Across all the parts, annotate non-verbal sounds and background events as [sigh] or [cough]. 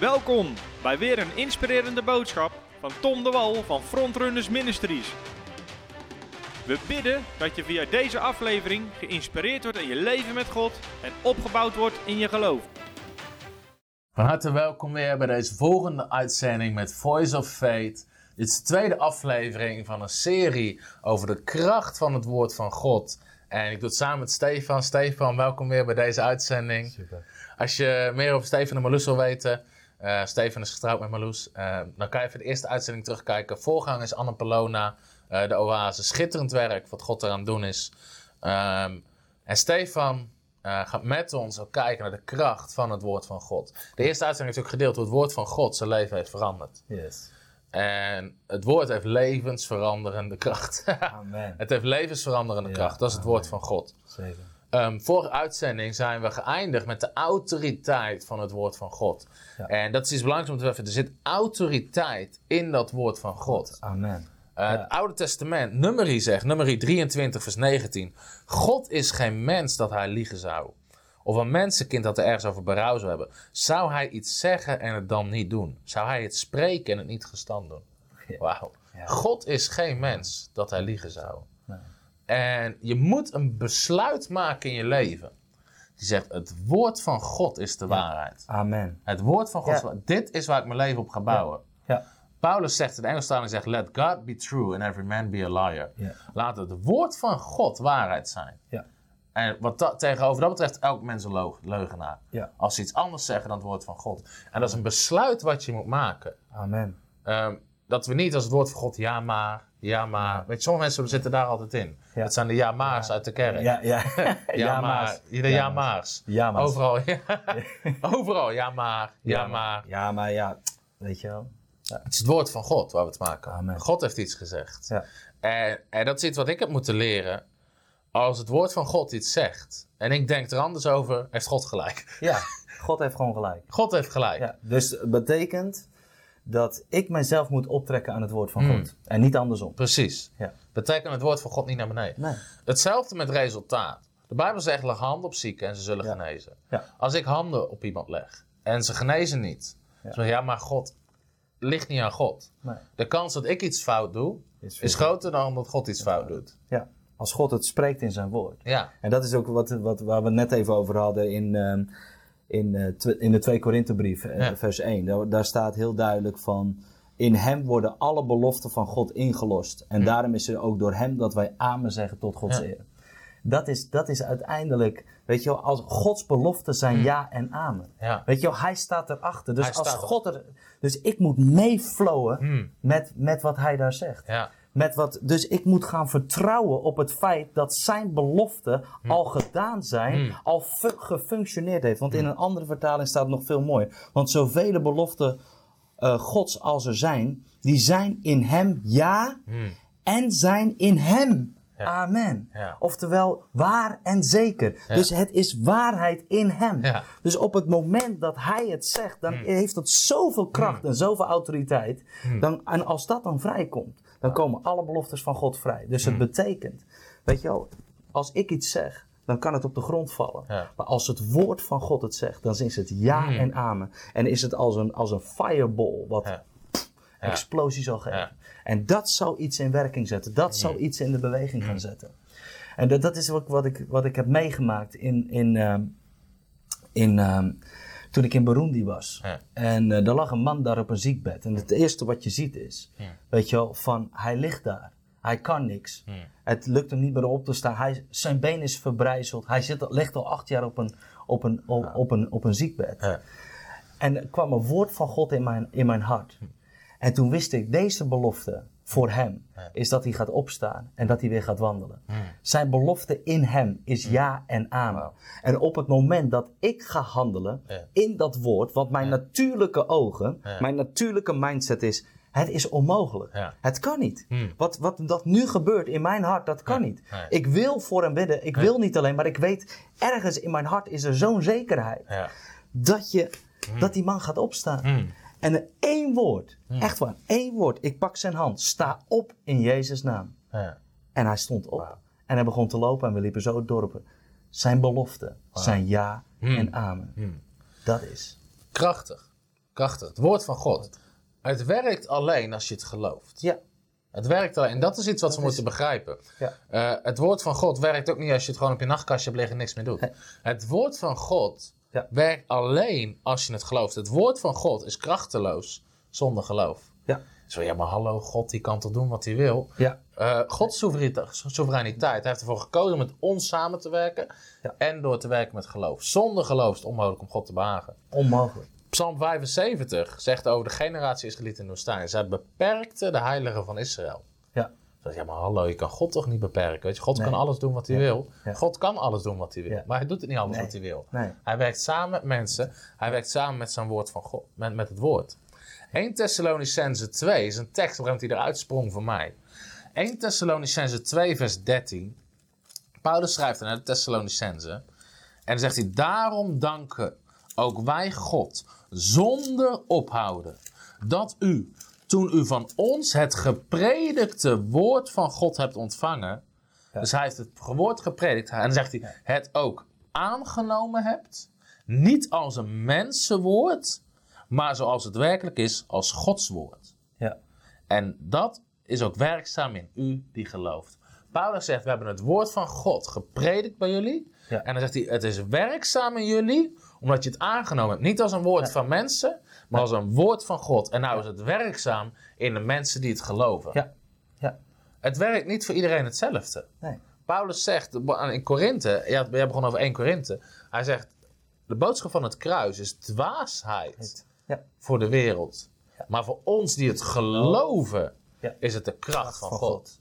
Welkom bij weer een inspirerende boodschap van Tom de Wal van Frontrunners Ministries. We bidden dat je via deze aflevering geïnspireerd wordt in je leven met God en opgebouwd wordt in je geloof. Van harte welkom weer bij deze volgende uitzending met Voice of Faith. Dit is de tweede aflevering van een serie over de kracht van het woord van God. En ik doe het samen met Stefan. Stefan, welkom weer bij deze uitzending. Super. Als je meer over Stefan en Marloes wil weten, uh, Stefan is getrouwd met Marloes, uh, dan kan je even de eerste uitzending terugkijken. Voorgang is Anne Pelona, uh, de oase. Schitterend werk wat God eraan doen is. Um, en Stefan gaat met ons ook kijken naar de kracht van het woord van God. De eerste uitzending heeft ook gedeeld hoe het woord van God zijn leven heeft veranderd. Yes. En het woord heeft levensveranderende kracht. [laughs] Amen. het heeft levensveranderende Ja, kracht. Dat is het woord van God. Zeker. Um, vorige uitzending zijn we geëindigd met de autoriteit van het woord van God. Ja. En dat is iets belangrijks om te weten. Er zit autoriteit in dat woord van God. Amen. Uh, Ja. Het Oude Testament, nummerie zegt, nummerie 23 vers 19. God is geen mens dat hij liegen zou. Of een mensenkind dat er ergens over berouw zou hebben. Zou hij iets zeggen en het dan niet doen? Zou hij het spreken en het niet gestand doen? Wauw. Ja. God is geen mens dat hij liegen zou. En je moet een besluit maken in je leven. Die zegt, het woord van God is de waarheid. Amen. Het woord van God Ja. Dit is waar ik mijn leven op ga bouwen. Ja. Paulus zegt in de Engelstaling zegt, let God be true and every man be a liar. Ja. Laat het woord van God waarheid zijn. Ja. En wat dat, tegenover dat betreft, elk mens een leug- leugenaar. Ja. Als ze iets anders zeggen dan het woord van God. En dat is een besluit wat je moet maken. Amen. Ehm, dat we niet als het woord van God, ja maar, ja maar. Weet je, sommige mensen zitten daar altijd in. Ja. Dat zijn de ja maar's uit de kerk. Ja, ja. [laughs] Ja, maar. Ieder ja maar's. Ja, maar. Overal, [laughs] ja. Overal, ja maar, ja, maar. Ja, maar ja. Weet je wel. Het is het woord van God waar we het maken. Amen. God heeft iets gezegd. Ja. En, en dat is iets wat ik heb moeten leren. Als het woord van God iets zegt en ik denk er anders over, heeft God gelijk. Ja. God heeft gewoon gelijk. [laughs] God heeft gelijk. Ja. Dus het betekent dat ik mijzelf moet optrekken aan het woord van Hmm. God. En niet andersom. Precies. Ja. Betekent het woord van God niet naar beneden. Nee. Hetzelfde met resultaat. De Bijbel zegt, leg handen op zieken en ze zullen Ja. genezen. Ja. Als ik handen op iemand leg en ze genezen niet. Ja. Ja, ja maar God ligt niet aan God. Nee. De kans dat ik iets fout doe, Is groter dan dat God iets fout doet. Ja. Als God het spreekt in zijn woord. Ja, En dat is ook wat, wat, waar we net even over hadden in, ehm, in, eh, in de 2 Korinthebrief, eh, Ja. vers 1. Daar, daar staat heel duidelijk van... In hem worden alle beloften van God ingelost. En daarom is er ook door hem dat wij amen zeggen tot Gods Ja. eer. Dat is, dat is uiteindelijk, weet je wel, als Gods beloften zijn ja en amen. Weet je wel, hij staat erachter. Dus Hij als God er, dus ik moet meeflowen Hmm. met, met wat hij daar zegt. Met wat, dus ik moet gaan vertrouwen op het feit dat zijn beloften al gedaan zijn, Hmm. al fu- gefunctioneerd heeft. Want in een andere vertaling staat het nog veel mooier. Want zoveel beloften eh, Gods als er zijn, die zijn in hem ja en zijn in hem. Ja. Amen. Ja. Oftewel waar en zeker. Ja. Dus het is waarheid in hem. Dus op het moment dat hij het zegt, dan heeft dat zoveel kracht en zoveel autoriteit. Dan, en als dat dan vrijkomt, dan komen alle beloftes van God vrij. Dus het betekent, weet je wel, als ik iets zeg, dan kan het op de grond vallen. Ja. Maar als het woord van God het zegt, dan is het ja en amen. En is het als een, als een fireball, wat Ja. explosie zal geven. En dat zal iets in werking zetten. Dat zal iets in de beweging gaan zetten. En dat, dat is wat, wat, ik, wat ik heb meegemaakt in, in, ehm, in, ehm, toen ik in Burundi was. Ja. En eh er lag een man daar op een ziekbed. En het eerste wat je ziet is, weet je wel, van hij ligt daar. Hij kan niks. Het lukt hem niet meer op te staan. Hij, zijn been is verbrijzeld. Hij zit, ligt al acht jaar op een, op een, op, op een, op een ziekbed. En er kwam een woord van God in mijn, in mijn hart. En toen wist ik, deze belofte voor hem is dat hij gaat opstaan en dat hij weer gaat wandelen. Zijn belofte in hem is ja en amen. En op het moment dat ik ga handelen in dat woord, wat mijn natuurlijke ogen, mijn natuurlijke mindset is, het is onmogelijk. Ja. Het kan niet. Hmm. Wat, wat dat nu gebeurt in mijn hart, dat kan niet. Nee. Ik wil voor hem bidden. Ik wil niet alleen, maar ik weet, ergens in mijn hart is er zo'n zekerheid ja. dat, je, dat die man gaat opstaan. Hmm. En één woord, echt waar, één woord. Ik pak zijn hand, sta op in Jezus' naam. ja. En hij stond op. En hij begon te lopen en we liepen zo het dorpen. Zijn beloften zijn ja Hmm. en amen. Hmm. Dat is. Krachtig. Krachtig. Het woord van God. Het werkt alleen als je het gelooft. Ja. Het werkt alleen. En dat is iets wat we is- moeten begrijpen. Ja. Eh, het woord van God werkt ook niet als je het gewoon op je nachtkastje hebt liggen en niks meer doet. Het woord van God Ja. werkt alleen als je het gelooft. Het woord van God is krachteloos zonder geloof. Ja. Zo, ja, maar hallo, God die kan toch doen wat hij wil? Ja. Eh, Gods soevereiniteit, soevereiniteit hij heeft ervoor gekozen om met ons samen te werken Ja. en door te werken met geloof. Zonder geloof is het onmogelijk om God te behagen. Onmogelijk. Psalm 75 zegt over de generatie Israëlieten in de woestijn. Zij beperkte de heiligen van Israël. Ja. Maar hallo, je kan God toch niet beperken? Weet je? God Nee. kan alles doen wat hij wil. Ja. God kan alles doen wat hij wil. Ja. Maar hij doet het niet alles Nee. wat hij wil. Hij werkt samen met mensen. Hij werkt samen met zijn woord van God. Met, met het woord. 1 Thessalonicense 2 is een tekst waarom hij eruit sprong voor mij. 1 Thessalonicense 2 vers 13. Paulus schrijft naar de Thessalonicense. En dan zegt hij, daarom danken ook wij God zonder ophouden. Dat u, toen u van ons het gepredikte woord van God hebt ontvangen. Ja. Dus hij heeft het woord gepredikt. En dan zegt hij, het ook aangenomen hebt. Niet als een mensenwoord, maar zoals het werkelijk is, als Gods woord. Ja. En dat is ook werkzaam in u die gelooft. Paulus zegt, we hebben het woord van God gepredikt bij jullie. Ja. En dan zegt hij, het is werkzaam in jullie, omdat je het aangenomen hebt. Niet als een woord van mensen, maar als een woord van God. En nou is het werkzaam in de mensen die het geloven. Ja. Ja. Het werkt niet voor iedereen hetzelfde. Nee. Paulus zegt in Korinthe, ja, jij begon over 1 Korinthe. Hij zegt, de boodschap van het kruis is dwaasheid Ja. voor de wereld. Maar voor ons die het geloven, Ja. is het de kracht van, van God. God.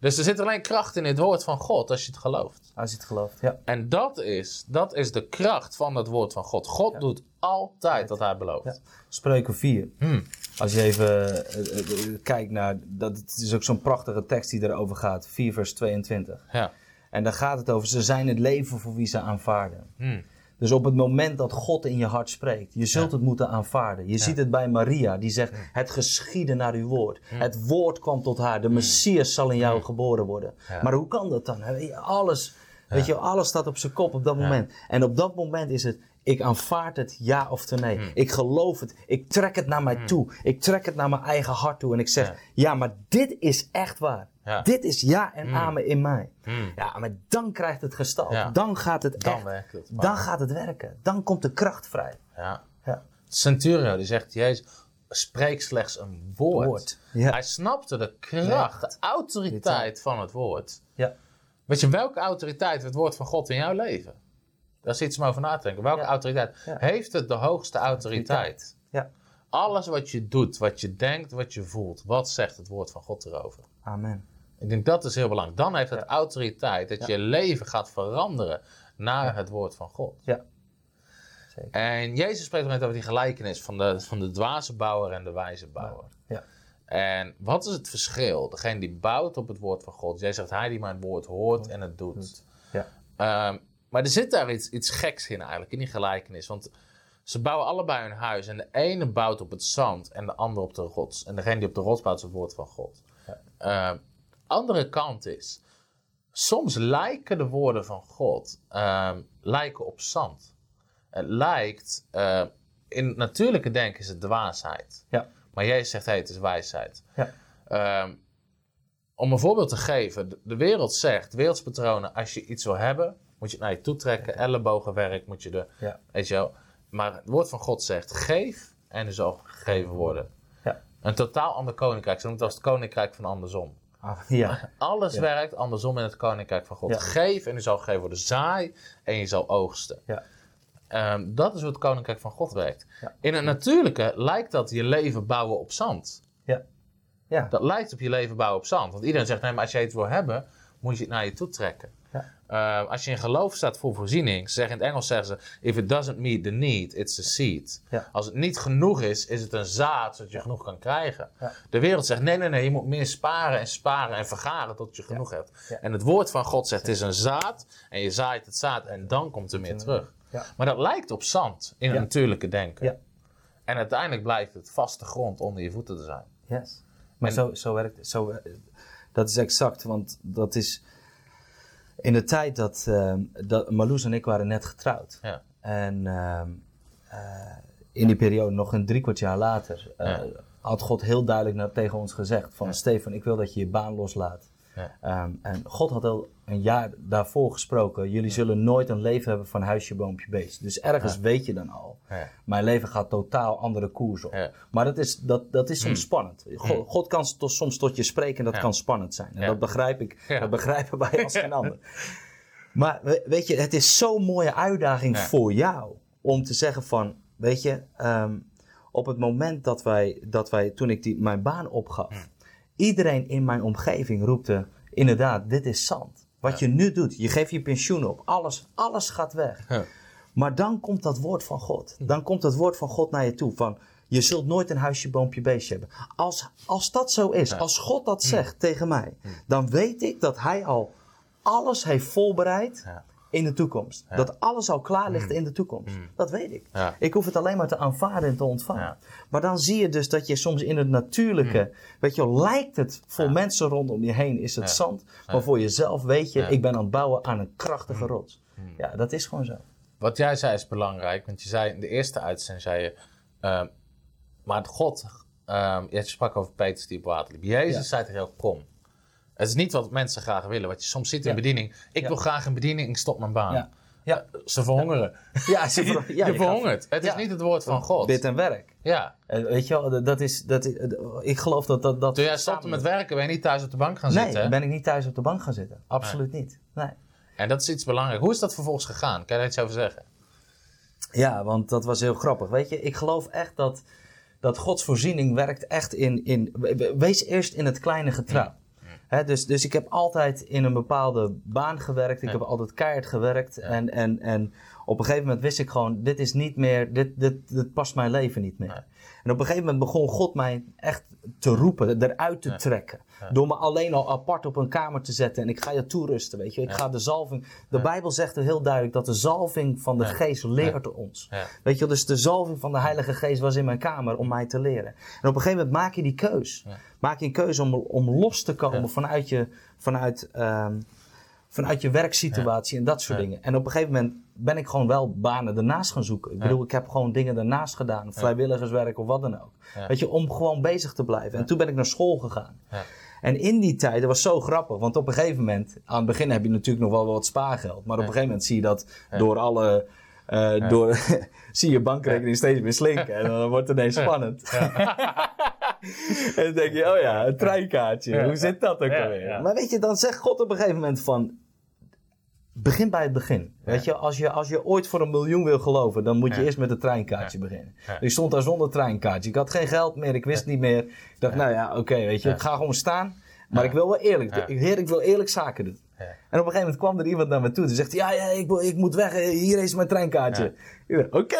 Dus er zit alleen kracht in het woord van God als je het gelooft. Als je het gelooft. Ja. En dat is, dat is de kracht van het woord van God. God doet altijd wat hij belooft. Ja. Spreuken 4. Hmm. Als je even eh, eh, eh, kijkt naar, dat, het is ook zo'n prachtige tekst die erover gaat. 4 vers 22. Ja. En daar gaat het over, ze zijn het leven voor wie ze aanvaarden. Hmm. Dus op het moment dat God in je hart spreekt, je zult het moeten aanvaarden. Je ziet het bij Maria, die zegt, het geschiedde naar uw woord. Het woord kwam tot haar, de Messias zal in jou geboren worden. Ja. Maar hoe kan dat dan? Alles, weet je, alles staat op zijn kop op dat moment. En op dat moment is het, ik aanvaard het ja of nee. Ik geloof het, ik trek het naar mij toe. Ik trek het naar mijn eigen hart toe en ik zeg, Ja. ja, maar dit is echt waar. Ja. Dit is ja en amen in mij. Hmm. Ja, maar dan krijgt het gestalte. Ja. Dan gaat het Dan echt. werkt het. Dan gaat het werken. Dan komt de kracht vrij. Ja. Ja. Centurio die zegt, Jezus, spreek slechts een woord. Hij snapte de kracht, de autoriteit van het woord. Ja. Weet je, welke autoriteit het woord van God in jouw leven? Dat is iets om over na te denken. Welke Ja. autoriteit? Ja. Heeft het de hoogste autoriteit? Ja. Alles wat je doet, wat je denkt, wat je voelt, wat zegt het woord van God erover? Amen. Ik denk dat is heel belangrijk. Dan heeft het autoriteit dat je leven gaat veranderen naar het woord van God. Ja. Zeker. En Jezus spreekt net over die gelijkenis van de, van de dwaze bouwer en de wijze bouwer. Ja. En wat is het verschil? Degene die bouwt op het woord van God. Jij zegt, hij die mijn woord hoort en het doet. Ja. Ehm, maar er zit daar iets, iets geks in eigenlijk, in die gelijkenis. Want ze bouwen allebei hun huis. En de ene bouwt op het zand en de ander op de rots. En degene die op de rots bouwt is het woord van God. Ehm, andere kant is, soms lijken de woorden van God ehm, lijken op zand. Het lijkt, eh, in het natuurlijke denken is het dwaasheid. Ja. Maar Jezus zegt, hey, het is wijsheid. Ja. Ehm, om een voorbeeld te geven, de, de wereld zegt, wereldspatronen, als je iets wil hebben, moet je het naar je toe trekken. Ellebogenwerk moet je de, Ja. weet je wel. Maar het woord van God zegt, geef en er zal gegeven worden. Ja. Een totaal ander koninkrijk, zo noemt het als het koninkrijk van andersom. Ah, ja. Alles Ja. werkt andersom in het koninkrijk van God. Ja. Geef en u zal gegeven worden. Zaai en je zal oogsten. Ja. Ehm, dat is hoe het koninkrijk van God werkt. In het natuurlijke lijkt dat je leven bouwen op zand. Ja. Ja. Dat lijkt op je leven bouwen op zand. Want iedereen zegt, nee, maar als jij het wil hebben, moet je het naar je toe trekken. Ehm, als je in geloof staat voor voorziening, ze zeggen in het Engels zeggen ze, if it doesn't meet the need, it's a seed. Ja. Als het niet genoeg is, is het een zaad zodat je genoeg kan krijgen. Ja. De wereld zegt, nee, nee, nee, je moet meer sparen en sparen en vergaren tot je genoeg hebt. En het woord van God zegt, het is een zaad en je zaait het zaad en dan komt er meer terug. Maar dat lijkt op zand in het natuurlijke denken. Ja. En uiteindelijk blijft het vaste grond onder je voeten te zijn. Yes. Maar En- zo, zo werkt het. Zo, eh, dat is exact, want dat is... In de tijd dat, ehm dat Marloes en ik waren net getrouwd. Ja. En ehm, eh, in die periode, nog een drie kwart jaar later, eh, had God heel duidelijk naar, tegen ons gezegd: van. Stefan, ik wil dat je je baan loslaat. Ja. Ehm, en God had al een jaar daarvoor gesproken: jullie zullen nooit een leven hebben van huisje, boompje, beest. Dus ergens Ja. weet je dan al. Ja. Mijn leven gaat totaal andere koers op. Maar dat is, dat, dat is soms spannend. God, Mm. God kan tot, soms tot je spreken en dat kan spannend zijn. En dat begrijp ik. Dat begrijpen wij als geen [laughs] ander. Maar we- weet je, het is zo'n mooie uitdaging voor jou. Om te zeggen van, weet je, ehm, op het moment dat wij, dat wij toen ik die, mijn baan opgaf. Iedereen in mijn omgeving roepte, inderdaad, dit is zand. Wat je nu doet, je geeft je pensioen op. Alles, alles gaat weg. Ja. Maar dan komt dat woord van God. Dan komt dat woord van God naar je toe. Van, je zult nooit een huisje, boompje, beestje hebben. Als, als dat zo is, als God dat zegt tegen mij, dan weet ik dat Hij al alles heeft voorbereid. In de toekomst. Dat alles al klaar ligt in de toekomst. Dat weet ik. Ja. Ik hoef het alleen maar te aanvaarden en te ontvangen. Ja. Maar dan zie je dus dat je soms in het natuurlijke, weet je, lijkt het voor mensen rondom je heen is het zand, maar voor jezelf weet je, ik ben aan het bouwen aan een krachtige rots. Ja, dat is gewoon zo. Wat jij zei is belangrijk, want je zei in de eerste uitzending, zei je, ehm, maar God, ehm je sprak over Peters die op water liep. Jezus zei tegen jou, kom. Het is niet wat mensen graag willen, wat je soms ziet in bediening. Ik wil graag een bediening, ik stop mijn baan. Ja. Ja, Ze verhongeren. ja, ze ver- [laughs] je gaat- verhongert. Het is niet het woord van God. Dit en werk. Ja. Eh, weet je wel, dat is, dat is, eh, ik geloof dat dat... dat Toen jij stopte met werken, ben je niet thuis op de bank gaan Nee, zitten. hè? ben ik niet thuis op de bank gaan zitten. Absoluut niet. Nee. En dat is iets belangrijks. Hoe is dat vervolgens gegaan? Kan je daar iets over zeggen? Ja, want dat was heel grappig. Weet je, ik geloof echt dat, dat Gods voorziening werkt echt in, in... we- we- Wees eerst in het kleine getrouw. Hè, dus, dus ik heb altijd in een bepaalde baan gewerkt. Ik Ja. heb altijd keihard gewerkt. En, en, en op een gegeven moment wist ik gewoon... Dit is niet meer... Dit, dit, dit past mijn leven niet meer. Nee. En op een gegeven moment begon God mij echt te roepen. Eruit te trekken. Door me alleen al apart op een kamer te zetten. En ik ga je toerusten, weet je. Ik ga de zalving... De. Bijbel zegt er heel duidelijk dat de zalving van de geest leert ons. Weet je dus de zalving van de Heilige Geest was in mijn kamer om mij te leren. En op een gegeven moment maak je die keus. Maak je een keuze om, om los te komen vanuit, je, vanuit, ehm, vanuit je werksituatie en dat soort dingen. En op een gegeven moment ben ik gewoon wel banen ernaast gaan zoeken. Ik bedoel, ik heb gewoon dingen ernaast gedaan. Vrijwilligerswerk of wat dan ook. Weet je, om gewoon bezig te blijven. En toen ben ik naar school gegaan. Ja. En in die tijd, dat was zo grappig, want op een gegeven moment, aan het begin heb je natuurlijk nog wel wat spaargeld, maar op een gegeven moment zie je dat door alle, eh, door, [laughs] zie je bankrekening steeds meer slinken en dan wordt het ineens spannend. [laughs] en dan denk je, oh ja, een treinkaartje, hoe zit dat ook alweer? Maar weet je, dan zegt God op een gegeven moment van, begin bij het begin. Weet je, als je, als je ooit voor een miljoen wil geloven, dan moet je Ja. eerst met een treinkaartje beginnen. Ik stond daar zonder treinkaartje. Ik had geen geld meer, ik wist niet meer. Ik dacht, nou ja, oké, weet je, ik ga gewoon staan. Maar ik wil wel eerlijk. Heer, ik wil eerlijk zaken doen. En op een gegeven moment kwam er iemand naar me toe. Die zegt, ja, ja, ik, ik moet weg, hier is mijn treinkaartje. Oké.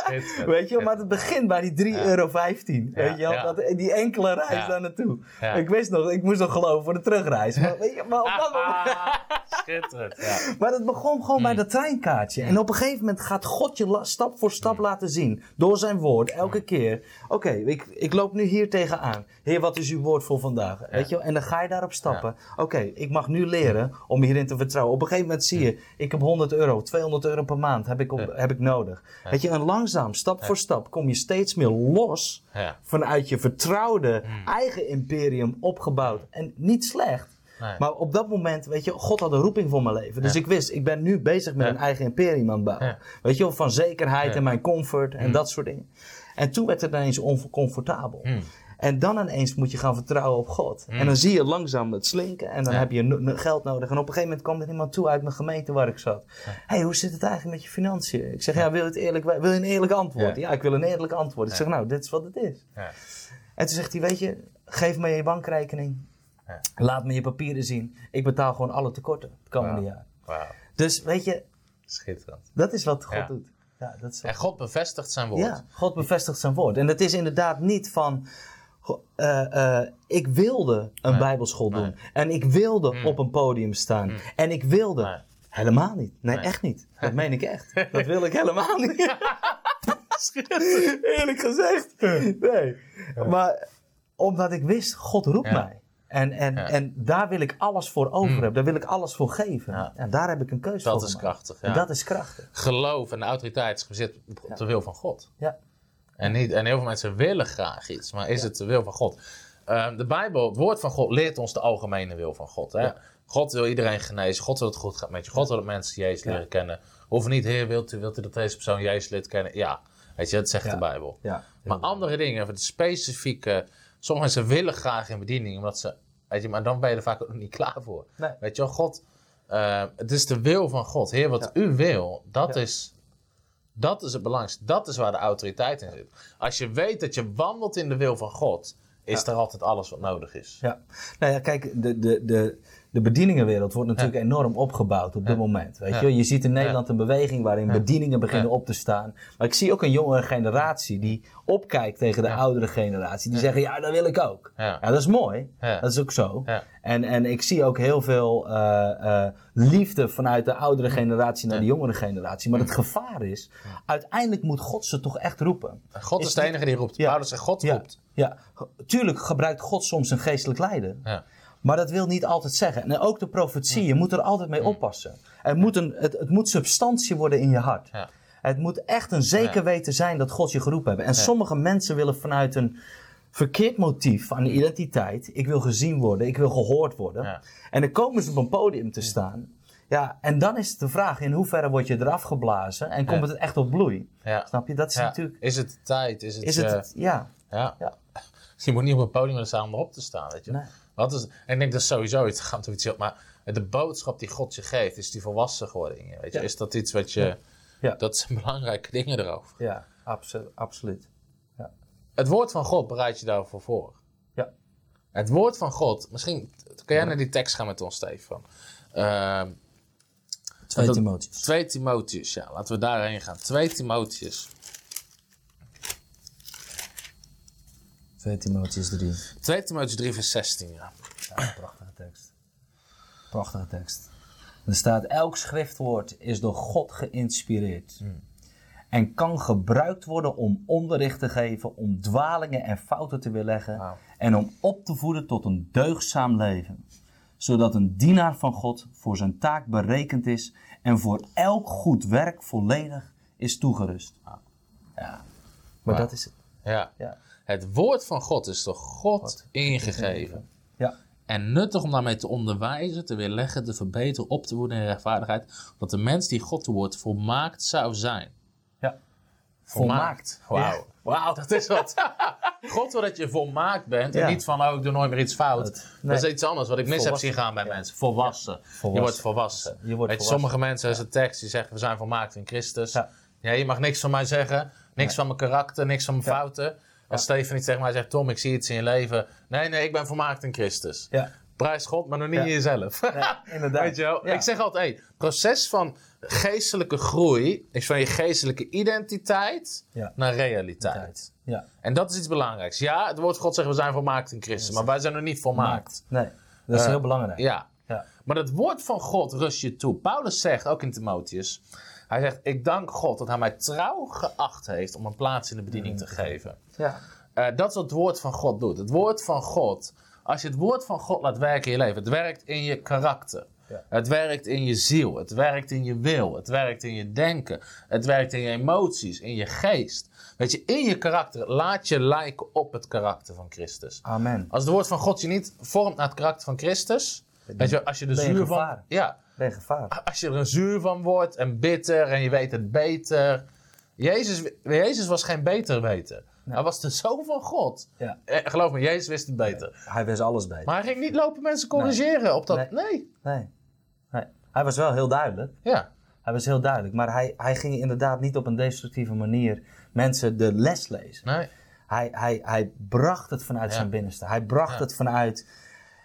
[laughs] Weet je wel, maar het begint bij die 3,15 euro. Weet je wel, dat, die enkele reis daar naartoe. Ik wist nog, ik moest nog geloven voor de terugreis. Maar, weet je, maar op dat moment... [laughs] Schitterend. Ja. [laughs] Maar dat begon gewoon Mm. bij dat treinkaartje. En op een gegeven moment gaat God je stap voor stap Mm. laten zien. Door zijn woord, elke keer. Oké, ik, ik loop nu hier tegenaan. Heer, wat is uw woord voor vandaag? Weet je wel? En dan ga je daarop stappen. Oké, ik mag nu leren om hierin te vertrouwen. Op een gegeven moment zie je, ik heb 100 euro, 200 euro per maand heb ik, op, Ja. heb ik nodig. Weet je, en langzaam, stap voor stap, kom je steeds meer los Ja. vanuit je vertrouwde Mm. eigen imperium opgebouwd. En niet slecht. Nee. Maar op dat moment, weet je, God had een roeping voor mijn leven. Dus Ja. ik wist, ik ben nu bezig met Ja. een eigen imperium aan het bouwen. Ja. Weet je van zekerheid Ja. Mm. en mijn comfort en dat soort dingen. En toen werd het ineens oncomfortabel. Hmm. En dan ineens moet je gaan vertrouwen op God. En dan zie je langzaam het slinken en dan Ja. heb je no- geld nodig. En op een gegeven moment kwam er iemand toe uit mijn gemeente waar ik zat. hey, hoe zit het eigenlijk met je financiën? Ik zeg, ja, wil je, het eerlijk, wil je een eerlijk antwoord? Ja. Ja, ik wil een eerlijk antwoord. Ik zeg, nou, dit is wat het is. Ja. En toen zegt hij, weet je, geef me je bankrekening. Laat me je papieren zien. Ik betaal gewoon alle tekorten het komende jaar. Dus weet je, Schitterend. dat is wat God doet. Ja, dat is En God bevestigt zijn woord. ja, God bevestigt zijn woord. En het is inderdaad niet van. Eh, eh, ik wilde een Nee. bijbelschool doen. En ik wilde Mm. op een podium staan. En ik wilde. Nee. Helemaal niet. Nee, echt niet. [laughs] Dat meen ik echt. Dat wil ik helemaal niet. [laughs] [laughs] Eerlijk gezegd. Nee. Maar omdat ik wist, God roept Ja. mij. En, en, Ja. en daar wil ik alles voor over Mm. hebben. Daar wil ik alles voor geven. Ja. En daar heb ik een keuze Dat voor is gemaakt. krachtig. En Ja. dat is krachtig. Geloof en autoriteit is gebaseerd op de wil van God. Ja. En, niet, en heel veel mensen willen graag iets, maar is het de wil van God? Ehm, de Bijbel, het woord van God, leert ons de algemene wil van God. Hè? Ja. God wil iedereen genezen. God wil dat het goed gaat met je. God wil dat mensen Jezus leren kennen. Hoeft niet, Heer, wilt u, wilt u dat deze persoon Jezus leert kennen? Ja, weet je, dat zegt de Bijbel. Ja. Maar andere dingen, of het specifieke... Sommige mensen willen graag in bediening, omdat ze... Weet je, maar dan ben je er vaak ook nog niet klaar voor. Nee. Weet je wel, God... eh, het is de wil van God. Heer, wat u wil, dat Ja. is... Dat is het belangrijkste. Dat is waar de autoriteit in zit. Als je weet dat je wandelt in de wil van God, is er altijd alles wat nodig is. Ja, nou ja, kijk, de, de, de, de bedieningenwereld wordt natuurlijk enorm opgebouwd op dit moment. Weet je? je ziet in Nederland een beweging waarin bedieningen beginnen op te staan. Maar ik zie ook een jongere generatie die opkijkt tegen de oudere generatie. Die zeggen, ja, dat wil ik ook. Ja. Dat is mooi. Dat is ook zo. En, en ik zie ook heel veel eh, eh, liefde vanuit de oudere generatie naar de jongere generatie. Maar het gevaar is, uiteindelijk moet God ze toch echt roepen. God is, Is de enige die roept. Ja. Paulus zegt, God roept. ja, tuurlijk gebruikt God soms een geestelijk leider. Ja. Maar dat wil niet altijd zeggen. En ook de profetie, je moet er altijd mee oppassen. Er moet een, het, het moet substantie worden in je hart. Ja. Het moet echt een zeker weten zijn dat God je geroepen heeft. En sommige mensen willen vanuit een verkeerd motief van identiteit. Ik wil gezien worden, ik wil gehoord worden. En dan komen ze op een podium te staan. Ja, en dan is het de vraag in hoeverre word je eraf geblazen en komt Ja. het echt op bloei. Ja. Snap je? Dat is Ja. natuurlijk... Is het tijd? Is het... Is het, eh, het- ja, ja. [laughs] Je moet niet op een podium staan om erop te staan, weet je. Nee. Wat is, en ik denk dat sowieso, het gaat iets heel... Maar de boodschap die God je geeft, is die volwassen geworden in je, weet je. Ja. Is dat iets wat je... Ja. Dat zijn [laughs] belangrijke dingen erover. ja abso- absoluut. Het woord van God bereidt je daarvoor voor. Ja. Het woord van God, misschien kan jij naar die tekst gaan met ons, Stefan. Ehm 2 Dat- Timotheus. 2 Timotheus, ja, laten we daarheen gaan. 2 Timotheus. 2 Timotheus 3. 2 Timotheus 3, vers 16, ja. Ja, prachtige tekst. Prachtige tekst. Er staat: Elk schriftwoord is door God geïnspireerd. En kan gebruikt worden om onderricht te geven, om dwalingen en fouten te weerleggen. En om op te voeden tot een deugdzaam leven. Zodat een dienaar van God voor zijn taak berekend is en voor elk goed werk volledig is toegerust. Ja, maar dat is het. ja. Ja. Het woord van God is door God, God ingegeven. Ja. En nuttig om daarmee te onderwijzen, te weerleggen, te verbeteren, op te voeden in rechtvaardigheid. Dat de mens die God te woord volmaakt zou zijn. ja. Volmaakt. Wauw. Ja. Wauw, dat is wat. [laughs] God wil dat je volmaakt bent. Ja. En niet van, oh, ik doe nooit meer iets fout. Dat- is iets anders wat ik mis heb zien gaan bij mensen. Volwassen. Je wordt volwassen. Je wordt Weet je, volwassen. sommige mensen, is een tekst, die zeggen, we zijn volmaakt in Christus. Ja. Ja. je mag niks van mij zeggen. Niks van mijn karakter, niks van mijn fouten. Als niet tegen mij zegt, Tom, ik zie iets in je leven. Nee, nee, ik ben volmaakt in Christus. Ja. Prijs God, maar nog niet in jezelf. Inderdaad. [laughs] Weet je wel? Ik zeg altijd, hey, proces van geestelijke groei is van je geestelijke identiteit Ja. naar realiteit. Ja. En dat is iets belangrijks. Ja, het woord van God zegt we zijn volmaakt in Christus, maar wij zijn nog niet volmaakt. Nee, dat is Eh, heel belangrijk. Ja. Ja. Maar het woord van God rust je toe. Paulus zegt, ook in Timotheus, hij zegt, ik dank God dat hij mij trouw geacht heeft om een plaats in de bediening te geven. Ja. Eh, dat is wat het woord van God doet. Het woord van God, als je het woord van God laat werken in je leven, het werkt in je karakter. Ja. Het werkt in je ziel, het werkt in je wil, het werkt in je denken, het werkt in je emoties, in je geest. Weet je, in je karakter laat je lijken op het karakter van Christus. Amen. Als het woord van God je niet vormt naar het karakter van Christus, weet je, als je je zuur van, ja, Gevaar. als je er een zuur van wordt en bitter en je weet het beter. Jezus, Jezus was geen beter weten. Hij was de zoon van God. Ja. Eh, geloof me, Jezus wist het beter. Hij wist alles beter. Maar hij ging niet lopen mensen corrigeren op dat. Nee. Nee. Nee. nee. Hij was wel heel duidelijk. Ja. Hij was heel duidelijk. Maar hij, hij ging inderdaad niet op een destructieve manier mensen de les lezen. Nee. Hij, hij, hij bracht het vanuit Ja. zijn binnenste. Hij bracht Ja. het vanuit.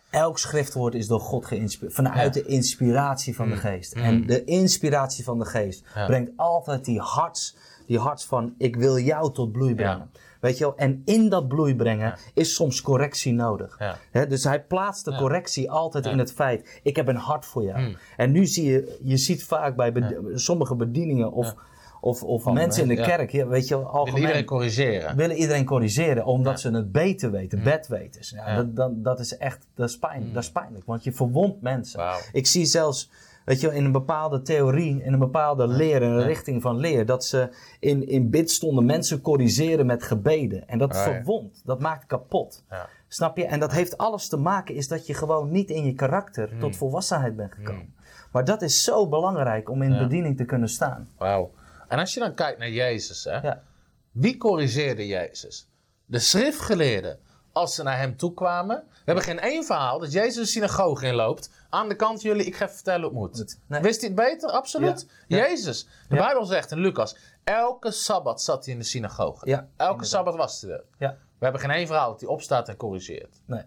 Elk schriftwoord is door God geïnspireerd. Vanuit Ja. de inspiratie van de geest. En de inspiratie van de geest Ja. brengt altijd die harts, die harts van: ik wil jou tot bloei brengen. Weet je wel? En in dat bloei brengen is soms correctie nodig. Dus hij plaatst de correctie altijd in het feit: ik heb een hart voor jou. Hmm. En nu zie je, je ziet vaak bij bed- sommige bedieningen of, of, of Van, mensen in de ja. kerk, ja, weet je, algemeen, iedereen corrigeren? willen iedereen corrigeren omdat Ja. ze het beter weten, bedweters. Ja. Dat, dat, dat is echt, dat is, pijn, dat is pijnlijk, want je verwondt mensen. Ik zie zelfs, weet je, in een bepaalde theorie, in een bepaalde leer, in een richting van leer, dat ze in, in bidstonden mensen corrigeren met gebeden. En dat ja. verwondt, dat maakt kapot. Ja. Snap je? En dat heeft alles te maken, is dat je gewoon niet in je karakter Hmm. tot volwassenheid bent gekomen. Maar dat is zo belangrijk om in bediening te kunnen staan. Wauw. En als je dan kijkt naar Jezus, hè, Ja. wie corrigeerde Jezus? De schriftgeleerden. Als ze naar hem toe kwamen. We hebben geen één verhaal dat Jezus de synagoge inloopt. Aan de kant jullie, ik ga vertellen hoe het moet. Nee. Wist hij het beter? Absoluut. Ja. Jezus. De Ja. Bijbel zegt in Lucas. Elke Sabbat zat hij in de synagoge. Elke inderdaad. Sabbat was hij er. Ja. We hebben geen één verhaal dat hij opstaat en corrigeert. Nee.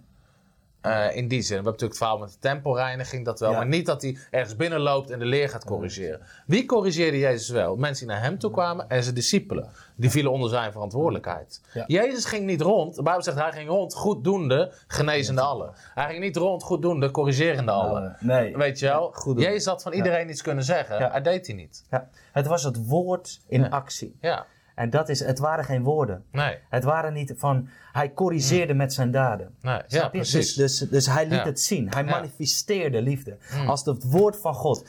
Eh, in die zin. We hebben natuurlijk het verhaal met de tempelreiniging, dat wel. Ja. Maar niet dat hij ergens binnenloopt en de leer gaat corrigeren. Wie corrigeerde Jezus wel? Mensen die naar hem toe kwamen en zijn discipelen. Die vielen onder zijn verantwoordelijkheid. Ja. Jezus ging niet rond. De Bijbel zegt hij ging rond goeddoende, genezende allen. Hij ging niet rond goeddoende, corrigerende allen. nee. Weet je wel? Jezus had van iedereen iets kunnen zeggen. Ja. Hij deed hij niet. Ja. Het was het woord in actie. Ja. En dat is, het waren geen woorden. Nee. Het waren niet van, hij corrigeerde met zijn daden. Nee. Ja, je? precies. Dus, dus, dus hij liet Ja. het zien. Hij Ja. manifesteerde liefde. Als het woord van God.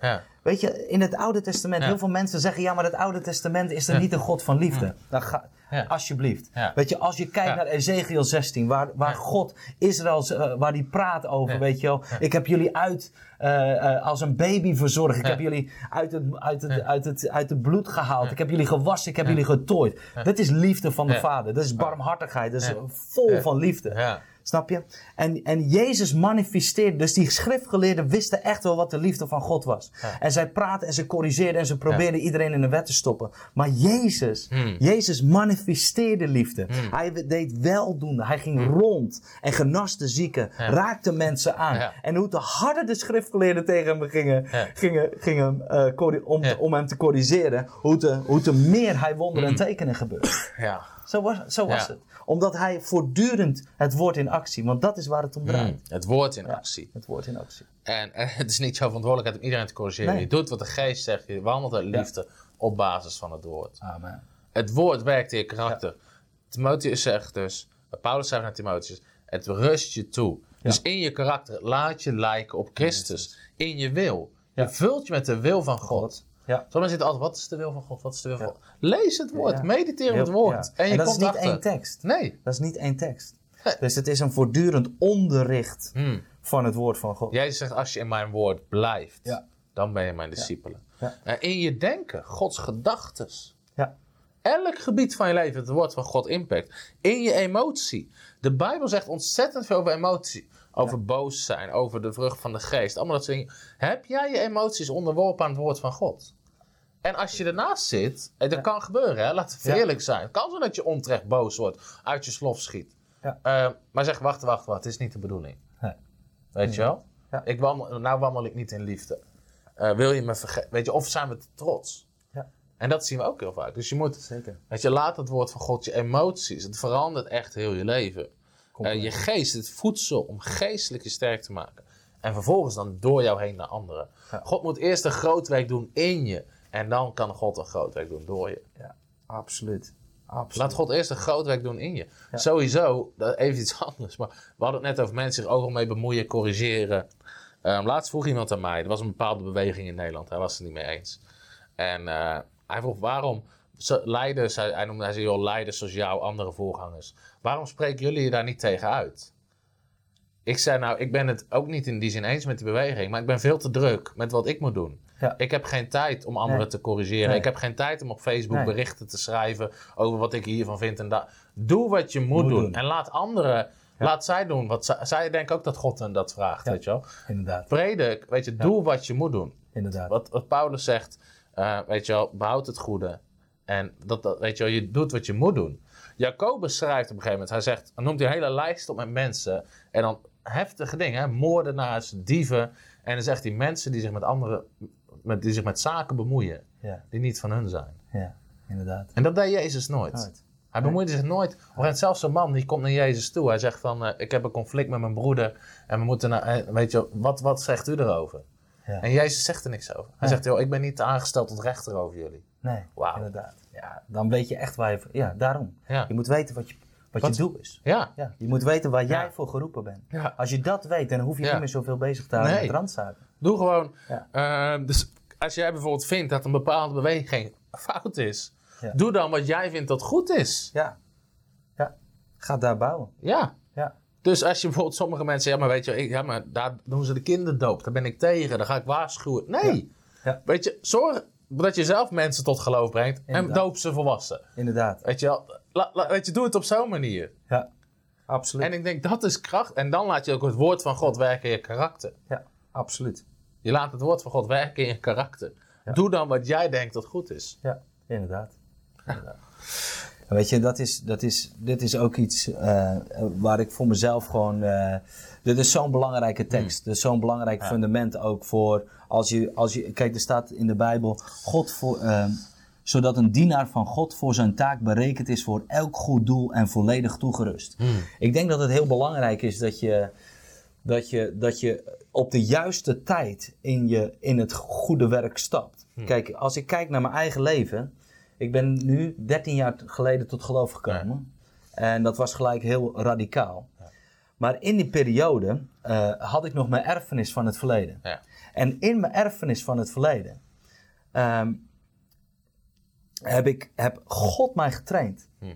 Ja. Weet je, in het Oude Testament, heel veel mensen zeggen: ja, maar het Oude Testament is er niet een God van liefde. Dan ga, Ja. Alsjeblieft. Ja. Weet je, als je kijkt Ja. naar Ezekiel 16, waar, waar. God Israël, eh, waar die praat over, weet je wel. Ik heb jullie uit eh, eh, als een baby verzorgd. Ik heb jullie uit het, uit het, uit het, uit het bloed gehaald. Ik heb jullie gewassen, ik heb jullie getooid. Dat is liefde van de. Vader. Dat is barmhartigheid. Dat is vol van liefde. Snap je? En, en Jezus manifesteerde, dus die schriftgeleerden wisten echt wel wat de liefde van God was. Ja. En zij praten en ze corrigeerden en ze probeerden iedereen in de wet te stoppen. Maar Jezus, Hmm. Jezus manifesteerde liefde. Hij deed weldoende, hij ging rond en genas de zieken, Hmm. Ja. raakte mensen aan. En hoe te harder de schriftgeleerden tegen hem gingen, gingen, gingen eh, om, hem te corrigeren, hoe te, hoe te meer hij wonderen Hmm. en tekenen gebeurde. Ja. Zo was, zo was het. Omdat hij voortdurend het woord in actie, want dat is waar het om draait. Mm. Het woord in actie. Het woord in actie. En, en het is niet jouw verantwoordelijkheid om iedereen te corrigeren. Nee. Je doet wat de geest zegt. Je wandelt uit liefde op basis van het woord. Amen. Het woord werkt in je karakter. Timotheus zegt dus, Paulus zegt naar Timotheus, het rust je toe. Dus in je karakter laat je lijken op Christus. In je wil. Je Ja. vult je met de wil van God. Ja. Sommigen zitten altijd, wat is de wil van God? Wat is de wil van. God? Lees het woord, mediteer op het woord. En je dat komt is niet achter. één tekst. Nee. Dat is niet één tekst. Nee. Dus het is een voortdurend onderricht Hmm. van het woord van God. Jezus zegt, als je in mijn woord blijft, Ja. dan ben je mijn discipelen. Ja. En in je denken, Gods gedachtes. Ja. Elk gebied van je leven, het woord van God impact. In je emotie. De Bijbel zegt ontzettend veel over emotie. Over boos zijn, over de vrucht van de geest. Allemaal dat soort dingen. Heb jij je emoties onderworpen aan het woord van God? En als je ernaast zit, en dat kan gebeuren, hè? laten we eerlijk zijn. Het kan zo dat je onterecht boos wordt, uit je slof schiet. Ja. Eh, maar zeg, wacht, wacht, wacht, het is niet de bedoeling. Nee. Weet je wel? Ik wandel, nou wandel ik niet in liefde. Eh, wil je me vergeten? Weet je, of zijn we te trots? En dat zien we ook heel vaak. Dus je moet, Zeker. weet je, laat het woord van God je emoties. Het verandert echt heel je leven. Eh, je geest, het voedsel om geestelijk je sterk te maken. En vervolgens dan door jou heen naar anderen. Ja. God moet eerst een groot werk doen in je. En dan kan God een groot werk doen door je. Ja. Absoluut. Absoluut. Laat God eerst een groot werk doen in je. Sowieso, dat even iets [laughs] anders. Maar we hadden het net over mensen zich overal mee bemoeien, corrigeren. Ehm, laatst vroeg iemand aan mij, er was een bepaalde beweging in Nederland. Hij was het er niet mee eens. En eh, hij vroeg waarom leiders, hij, hij noemde hij zei, joh, leiders zoals jou, andere voorgangers. Waarom spreken jullie je daar niet tegen uit? Ik zei nou, ik ben het ook niet in die zin eens met die beweging. Maar ik ben veel te druk met wat ik moet doen. Ja. Ik heb geen tijd om anderen Nee. te corrigeren. Nee. Ik heb geen tijd om op Facebook Nee. berichten te schrijven over wat ik hiervan vind en dat. Doe wat je moet, Moet doen. doen. En laat anderen, laat zij doen. Wat zij, zij denken ook dat God hen dat vraagt, Ja. weet je wel. Inderdaad. Predik, weet je, doe wat je moet doen. Inderdaad. Wat, wat Paulus zegt, eh, weet je wel, behoud het goede. En dat, dat, weet je wel, je doet wat je moet doen. Jacobus schrijft op een gegeven moment, hij zegt, dan noemt hij een hele lijst op met mensen. En dan heftige dingen, hè, moordenaars, dieven. En dan zegt hij mensen die zich met anderen, met, die zich met zaken bemoeien, Ja. die niet van hun zijn. Ja. Inderdaad. En dat deed Jezus nooit. Nooit. Hij bemoeide zich nooit. Of zelfs een man die komt naar Jezus toe. Hij zegt van, eh, ik heb een conflict met mijn broeder. En we moeten naar, eh, weet je, wat, wat zegt u erover? Ja. En Jezus zegt er niks over. Hij zegt, joh, ik ben niet aangesteld tot rechter over jullie. Nee, inderdaad. Ja, dan weet je echt waar je... Ja, daarom. Ja. Je moet weten wat je, wat, Wat- je doel is. Ja. Ja, je moet weten waar jij voor geroepen bent. Ja. Als je dat weet, dan hoef je niet meer zoveel bezig te houden Nee. met randzaken. Doe gewoon. Ja. ehm, dus als jij bijvoorbeeld vindt dat een bepaalde beweging fout is, doe dan wat jij vindt dat goed is. Ja. Ja. Ga daar bouwen. Ja. Dus als je bijvoorbeeld sommige mensen, ja, maar weet je, ik, ja, maar daar doen ze de kinderdoop, daar ben ik tegen, daar ga ik waarschuwen. Nee. Ja. Weet je, zorg dat je zelf mensen tot geloof brengt en doop ze volwassen. Inderdaad. Weet je la- weet je, doe het op zo'n manier. Ja. Absoluut. En ik denk, dat is kracht. En dan laat je ook het woord van God werken in je karakter. Ja, absoluut. Je laat het woord van God werken in je karakter. Doe dan wat jij denkt dat goed is. Ja, inderdaad. Inderdaad. [laughs] Weet je, dat is, dat is, dit is ook iets eh, waar ik voor mezelf gewoon. eh, dit is zo'n belangrijke tekst. Dit is zo'n belangrijk fundament ook voor. Als je, als je, kijk, er staat in de Bijbel: God voor. eh, zodat een dienaar van God voor zijn taak berekend is voor elk goed doel en volledig toegerust. Ik denk dat het heel belangrijk is dat je, dat je, dat je op de juiste tijd in, je, in het goede werk stapt. Kijk, als ik kijk naar mijn eigen leven. Ik ben nu 13 jaar geleden tot geloof gekomen. En dat was gelijk heel radicaal. Maar in die periode eh, had ik nog mijn erfenis van het verleden. Ja. En in mijn erfenis van het verleden ehm, heb, ik, heb God mij getraind. Hm.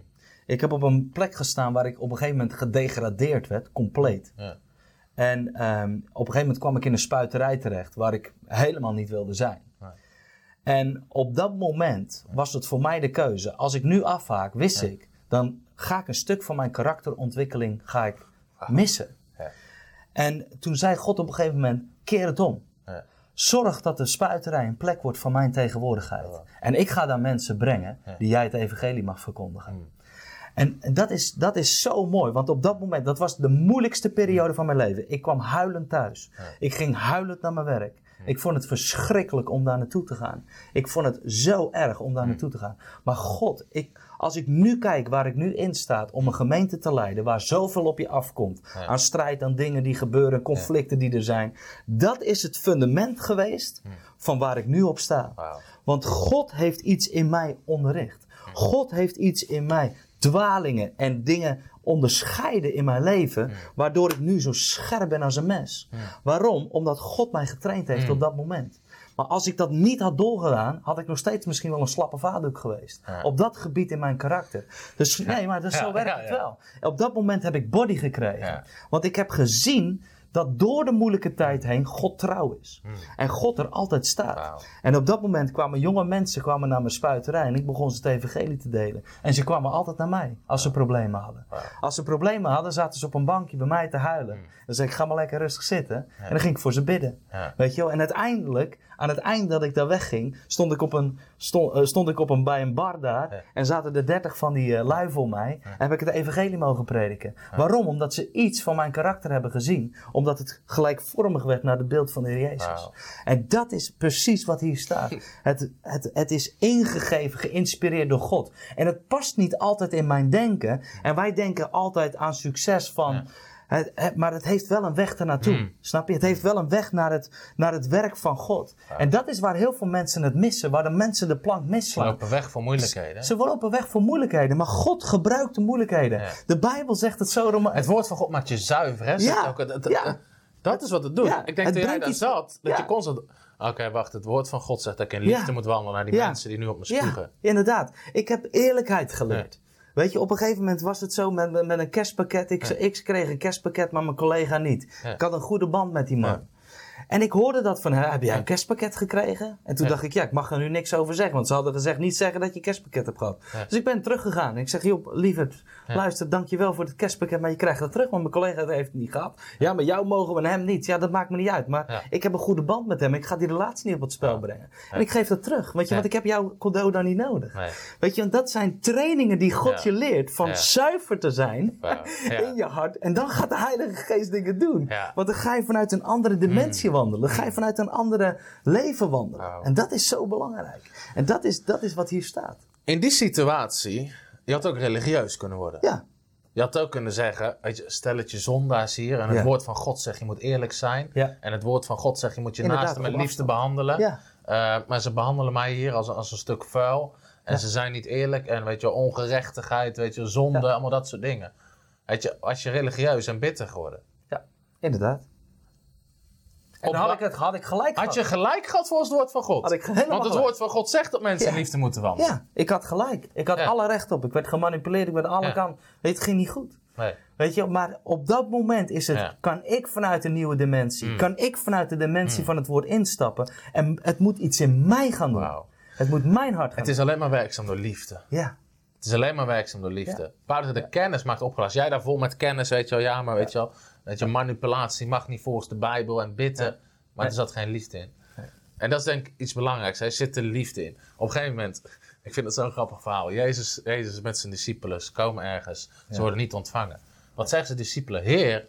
Ik heb op een plek gestaan waar ik op een gegeven moment gedegradeerd werd, compleet. Ja. En ehm, op een gegeven moment kwam ik in een spuiterij terecht waar ik helemaal niet wilde zijn. En op dat moment was het voor mij de keuze. Als ik nu afhaak, wist ik, dan ga ik een stuk van mijn karakterontwikkeling ga ik missen. Ja. En toen zei God op een gegeven moment, keer het om. Ja. Zorg dat de spuiterij een plek wordt van mijn tegenwoordigheid. En ik ga daar mensen brengen die jij het evangelie mag verkondigen. Hmm. En dat is, dat is zo mooi, want op dat moment, dat was de moeilijkste periode van mijn leven. Ik kwam huilend thuis. Ik ging huilend naar mijn werk. Ik vond het verschrikkelijk om daar naartoe te gaan. Ik vond het zo erg om daar naartoe te gaan. Maar God, ik, als ik nu kijk waar ik nu in sta om een gemeente te leiden, waar zoveel op je afkomt, aan strijd, aan dingen die gebeuren, conflicten die er zijn, dat is het fundament geweest van waar ik nu op sta. Want God heeft iets in mij onderricht. God heeft iets in mij, dwalingen en dingen onderscheiden in mijn leven, waardoor ik nu zo scherp ben als een mes. Waarom? Omdat God mij getraind heeft op dat moment. Maar als ik dat niet had doorgedaan, had ik nog steeds misschien wel een slappe vaardoek geweest. Ja. Op dat gebied in mijn karakter. Dus nee, maar dus Ja, zo werkt ja, het wel. Op dat moment heb ik body gekregen. Want ik heb gezien dat door de moeilijke tijd heen God trouw is. En God er altijd staat. En op dat moment kwamen jonge mensen kwamen naar mijn spuiterij en ik begon ze het evangelie te delen. En ze kwamen altijd naar mij als ze problemen hadden. Als ze problemen hadden, zaten ze op een bankje bij mij te huilen. Dan zei ik, ga maar lekker rustig zitten. En dan ging ik voor ze bidden. Ja. Weet je wel? En uiteindelijk, aan het eind dat ik daar wegging, stond ik, op een, stond, eh, stond ik op een, bij een bar daar. Ja. En zaten er dertig van die eh, lui voor mij. En heb ik het evangelie mogen prediken. Waarom? Omdat ze iets van mijn karakter hebben gezien. Omdat het gelijkvormig werd naar het beeld van de Heer Jezus. En dat is precies wat hier staat. [laughs] Het, het, het is ingegeven, geïnspireerd door God. En het past niet altijd in mijn denken. En wij denken altijd aan succes van. Maar het heeft wel een weg ernaartoe. Mm. Snap je? Het heeft wel een weg naar het, naar het werk van God. En dat is waar heel veel mensen het missen. Waar de mensen de plank Ze misslaan. lopen weg voor moeilijkheden. Ze lopen weg voor moeilijkheden. Maar God gebruikt de moeilijkheden. Ja. De Bijbel zegt het zo. Roma- Het woord van God maakt je zuiver, hè? Ja, ook, het- ja. Dat is wat het doet. Ja, ik denk dat jij daar zat, dat Ja. je constant... Oké, wacht, het woord van God zegt dat ik in liefde Ja. moet wandelen naar die Ja. mensen die nu op me Ja, spugen. inderdaad. Ik heb eerlijkheid geleerd. Weet je, op een gegeven moment was het zo met, met, een kerstpakket. Ik, ik kreeg een kerstpakket, maar mijn collega niet. Ik had een goede band met die man. En ik hoorde dat van haar. Heb jij een kerstpakket gekregen? En toen Ja. dacht ik, ja, ik mag er nu niks over zeggen. Want ze hadden gezegd, niet zeggen dat je een kerstpakket hebt gehad. Ja. Dus ik ben teruggegaan. En ik zeg, joh, lieverd, luister, dankjewel voor het kerstpakket. Maar je krijgt dat terug, want mijn collega heeft het niet gehad. Ja, maar jou mogen we en hem niet. Ja, dat maakt me niet uit. Maar Ja. ik heb een goede band met hem. Ik ga die relatie niet op het spel brengen. En ik geef dat terug. Weet je, Ja. want ik heb jouw cadeau dan niet nodig. Nee. Weet je, want dat zijn trainingen die God Ja. je leert. Van Ja. zuiver te zijn. [laughs] Ja. in je hart. En dan gaat de Heilige Geest dingen doen. Ja. Want dan ga je vanuit een andere dimensie wandelen. Ga je vanuit een andere leven wandelen. En dat is zo belangrijk. En dat is, dat is wat hier staat. In die situatie, je had ook religieus kunnen worden. Ja, Je had ook kunnen zeggen, weet je, stelletje zondaars hier. En het Ja. woord van God zegt, je moet eerlijk zijn. Ja. En het woord van God zegt, je moet je Inderdaad, naaste met liefde behandelen. Ja. Eh, maar ze behandelen mij hier als, als een stuk vuil. En ze zijn niet eerlijk. En weet je, ongerechtigheid, weet je, zonde, allemaal dat soort dingen. Weet je, als je religieus en bitter geworden. Ja, inderdaad. En dan had ik, het, had ik gelijk Had je gehad. gelijk gehad volgens het woord van God? Had ik helemaal Want het gelijk. woord van God zegt dat mensen in Ja. liefde moeten wandelen. Ja, ik had gelijk. Ik had Ja. alle recht op. Ik werd gemanipuleerd, ik werd alle Ja. kanten. Het ging niet goed. Nee. Weet je, maar op dat moment is het, Ja. kan ik vanuit een nieuwe dimensie, Mm. kan ik vanuit de dimensie van het woord instappen. En het moet iets in mij gaan doen. Het moet mijn hart gaan Het is alleen maar werkzaam door liefde. Ja, Het is alleen maar werkzaam door liefde. Paulus de kennis maakt opgelast. Jij daar vol met kennis, weet je wel. Ja, maar weet je wel. Weet je, manipulatie mag niet volgens de Bijbel en bidden. Maar er zat geen liefde in. En dat is denk ik iets belangrijks. Er zit de liefde in. Op een gegeven moment, ik vind het zo'n grappig verhaal. Jezus, Jezus met zijn discipelen, ze komen ergens. Ze worden niet ontvangen. Wat zeggen ze discipelen? Heer,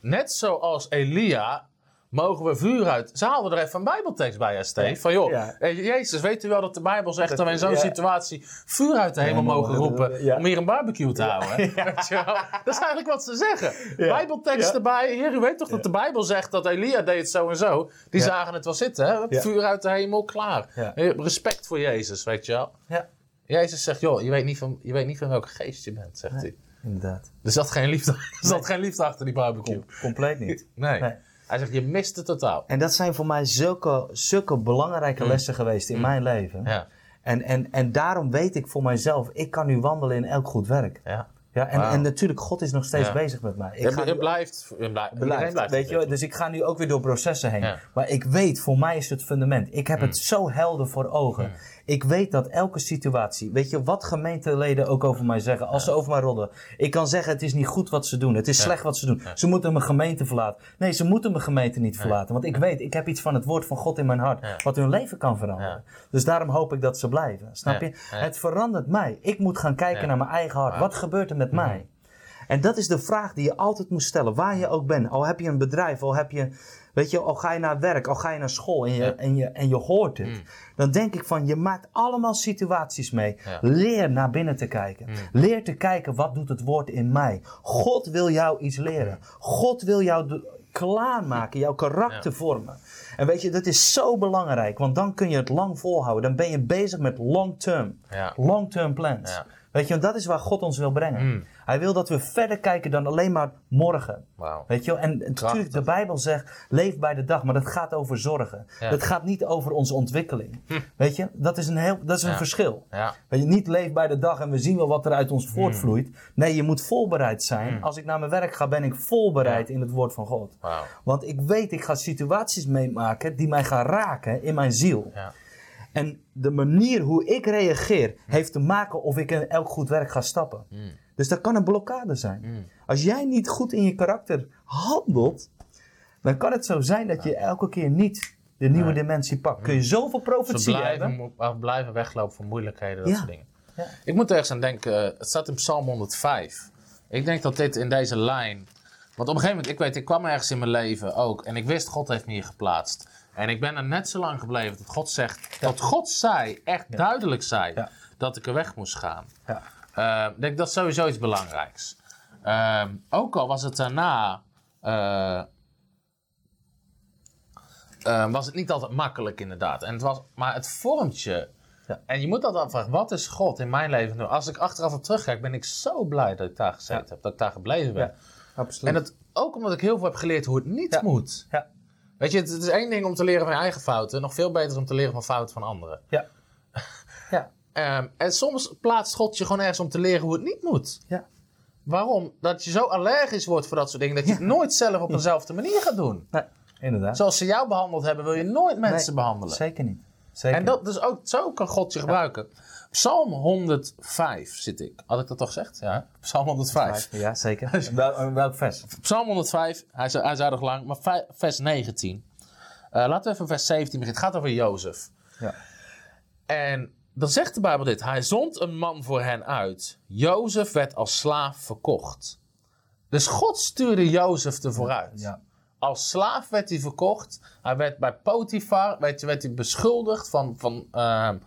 net zoals Elia mogen we vuur uit. Ze haalden er even een bijbeltekst bij, Steve. Ja. Van joh, Ja. eh, Jezus, weet u wel dat de Bijbel zegt dat, Dat- we in zo'n ja. situatie vuur uit de hemel mogen roepen om hier een barbecue te houden. [laughs] Weet je wel? Dat is eigenlijk wat ze zeggen. Bijbeltekst erbij. Heer, u weet toch dat de Bijbel zegt dat Elia deed het zo en zo. Die zagen het wel zitten. Hè? Vuur uit de hemel, klaar. Eh, Respect voor Jezus, weet je wel. ja, Jezus zegt, joh, je weet niet van, je weet niet van welke geest je bent, zegt hij. inderdaad. Er zat geen liefde, [laughs] er zat geen liefde achter die barbecue. Com- compleet niet. Nee. Nee. Hij zegt, je mist het totaal. En dat zijn voor mij zulke, zulke belangrijke lessen geweest in mijn leven. Mm. Ja, En, en, en daarom weet ik voor mijzelf, ik kan nu wandelen in elk goed werk. ja. Ja, en, en natuurlijk, God is nog steeds Ja. bezig met mij. Ik ga blijft, blijft, blijft, weet je, dus ik ga nu ook weer door processen heen. Ja. Maar ik weet, voor mij is het fundament. Ik heb Mm. het zo helder voor ogen. Ik weet dat elke situatie, weet je, wat gemeenteleden ook over mij zeggen, als ze over mij rodden. Ik kan zeggen, het is niet goed wat ze doen, het is slecht wat ze doen. Ze moeten mijn gemeente verlaten. Nee, ze moeten mijn gemeente niet verlaten. Want ik weet, ik heb iets van het woord van God in mijn hart, wat hun leven kan veranderen. Dus daarom hoop ik dat ze blijven. Snap je? Het verandert mij. Ik moet gaan kijken naar mijn eigen hart. Wat gebeurt er met Mhm. mij? En dat is de vraag die je altijd moet stellen, waar je ook bent. Al heb je een bedrijf, al heb je, weet je, al ga je naar werk, al ga je naar school en je, Ja. Mm. en je, en je hoort het. Dan denk ik van, je maakt allemaal situaties mee. Ja. Leer naar binnen te kijken. Leer te kijken, wat doet het woord in mij? God wil jou iets leren. God wil jou klaarmaken, jouw karakter vormen. En weet je, dat is zo belangrijk, want dan kun je het lang volhouden. Dan ben je bezig met long term. Ja. Long term plans. Weet je, want dat is waar God ons wil brengen. Mm. Hij wil dat we verder kijken dan alleen maar morgen. Weet je? En natuurlijk, de Bijbel zegt, leef bij de dag, maar dat gaat over zorgen. Ja. Dat gaat niet over onze ontwikkeling. Weet je, dat is een, heel, dat is een verschil. Ja. Weet je, niet leef bij de dag en we zien wel wat er uit ons voortvloeit. Nee, je moet voorbereid zijn. Als ik naar mijn werk ga, ben ik voorbereid in het woord van God. Want ik weet, ik ga situaties meemaken die mij gaan raken in mijn ziel. En de manier hoe ik reageer heeft te maken of ik in elk goed werk ga stappen. Dus dat kan een blokkade zijn. Als jij niet goed in je karakter handelt, dan kan het zo zijn dat je elke keer niet de nieuwe dimensie pakt. Kun je zoveel Ze profetie hebben. blijven, blijven weglopen van moeilijkheden, dat Ja. soort dingen. Ja. Ik moet ergens aan denken, eh, het staat in Psalm 105. Ik denk dat dit in deze lijn. Want op een gegeven moment, ik weet, ik kwam ergens in mijn leven ook. En ik wist, God heeft me hier geplaatst. En ik ben er net zo lang gebleven dat God zegt, dat God zei, echt duidelijk zei, dat ik er weg moest gaan. Ja. Eh, ik denk dat is sowieso iets belangrijks. Ehm, ook al was het daarna. eh, eh, was het niet altijd makkelijk, inderdaad. En het was, maar het vormt je. Ja. En je moet altijd afvragen: wat is God in mijn leven nu? Als ik achteraf op terugkijk, ben ik zo blij dat ik daar gezeten heb, dat ik daar gebleven ben. Ja, absoluut. En het, ook omdat ik heel veel heb geleerd hoe het niet moet. ja. Weet je, het, het is één ding om te leren van je eigen fouten, nog veel beter om te leren van fouten van anderen. Ja. [laughs] Ja. Ehm, en soms plaatst God je gewoon ergens om te leren hoe het niet moet. Ja. Waarom? Dat je zo allergisch wordt voor dat soort dingen, dat je het nooit zelf op dezelfde manier gaat doen. Nee, inderdaad. Zoals ze jou behandeld hebben, wil je nooit mensen Nee, behandelen. Zeker niet. Zeker En dat, dus ook, zo kan God je gebruiken. Psalm 105 zit ik. Had ik dat toch gezegd? Ja. Psalm 105. niet. Ja, zeker. [laughs] Wel, welk vers? Psalm 105, hij zei, hij lang, maar vers 19. Eh, laten we even vers 17 beginnen. Het gaat over Jozef. Ja. En dan zegt de Bijbel dit. Hij zond een man voor hen uit. Jozef werd als slaaf verkocht. Dus God stuurde Jozef er vooruit. Ja. Als slaaf werd hij verkocht. Hij werd bij Potifar werd, werd hij beschuldigd van, van, ehm,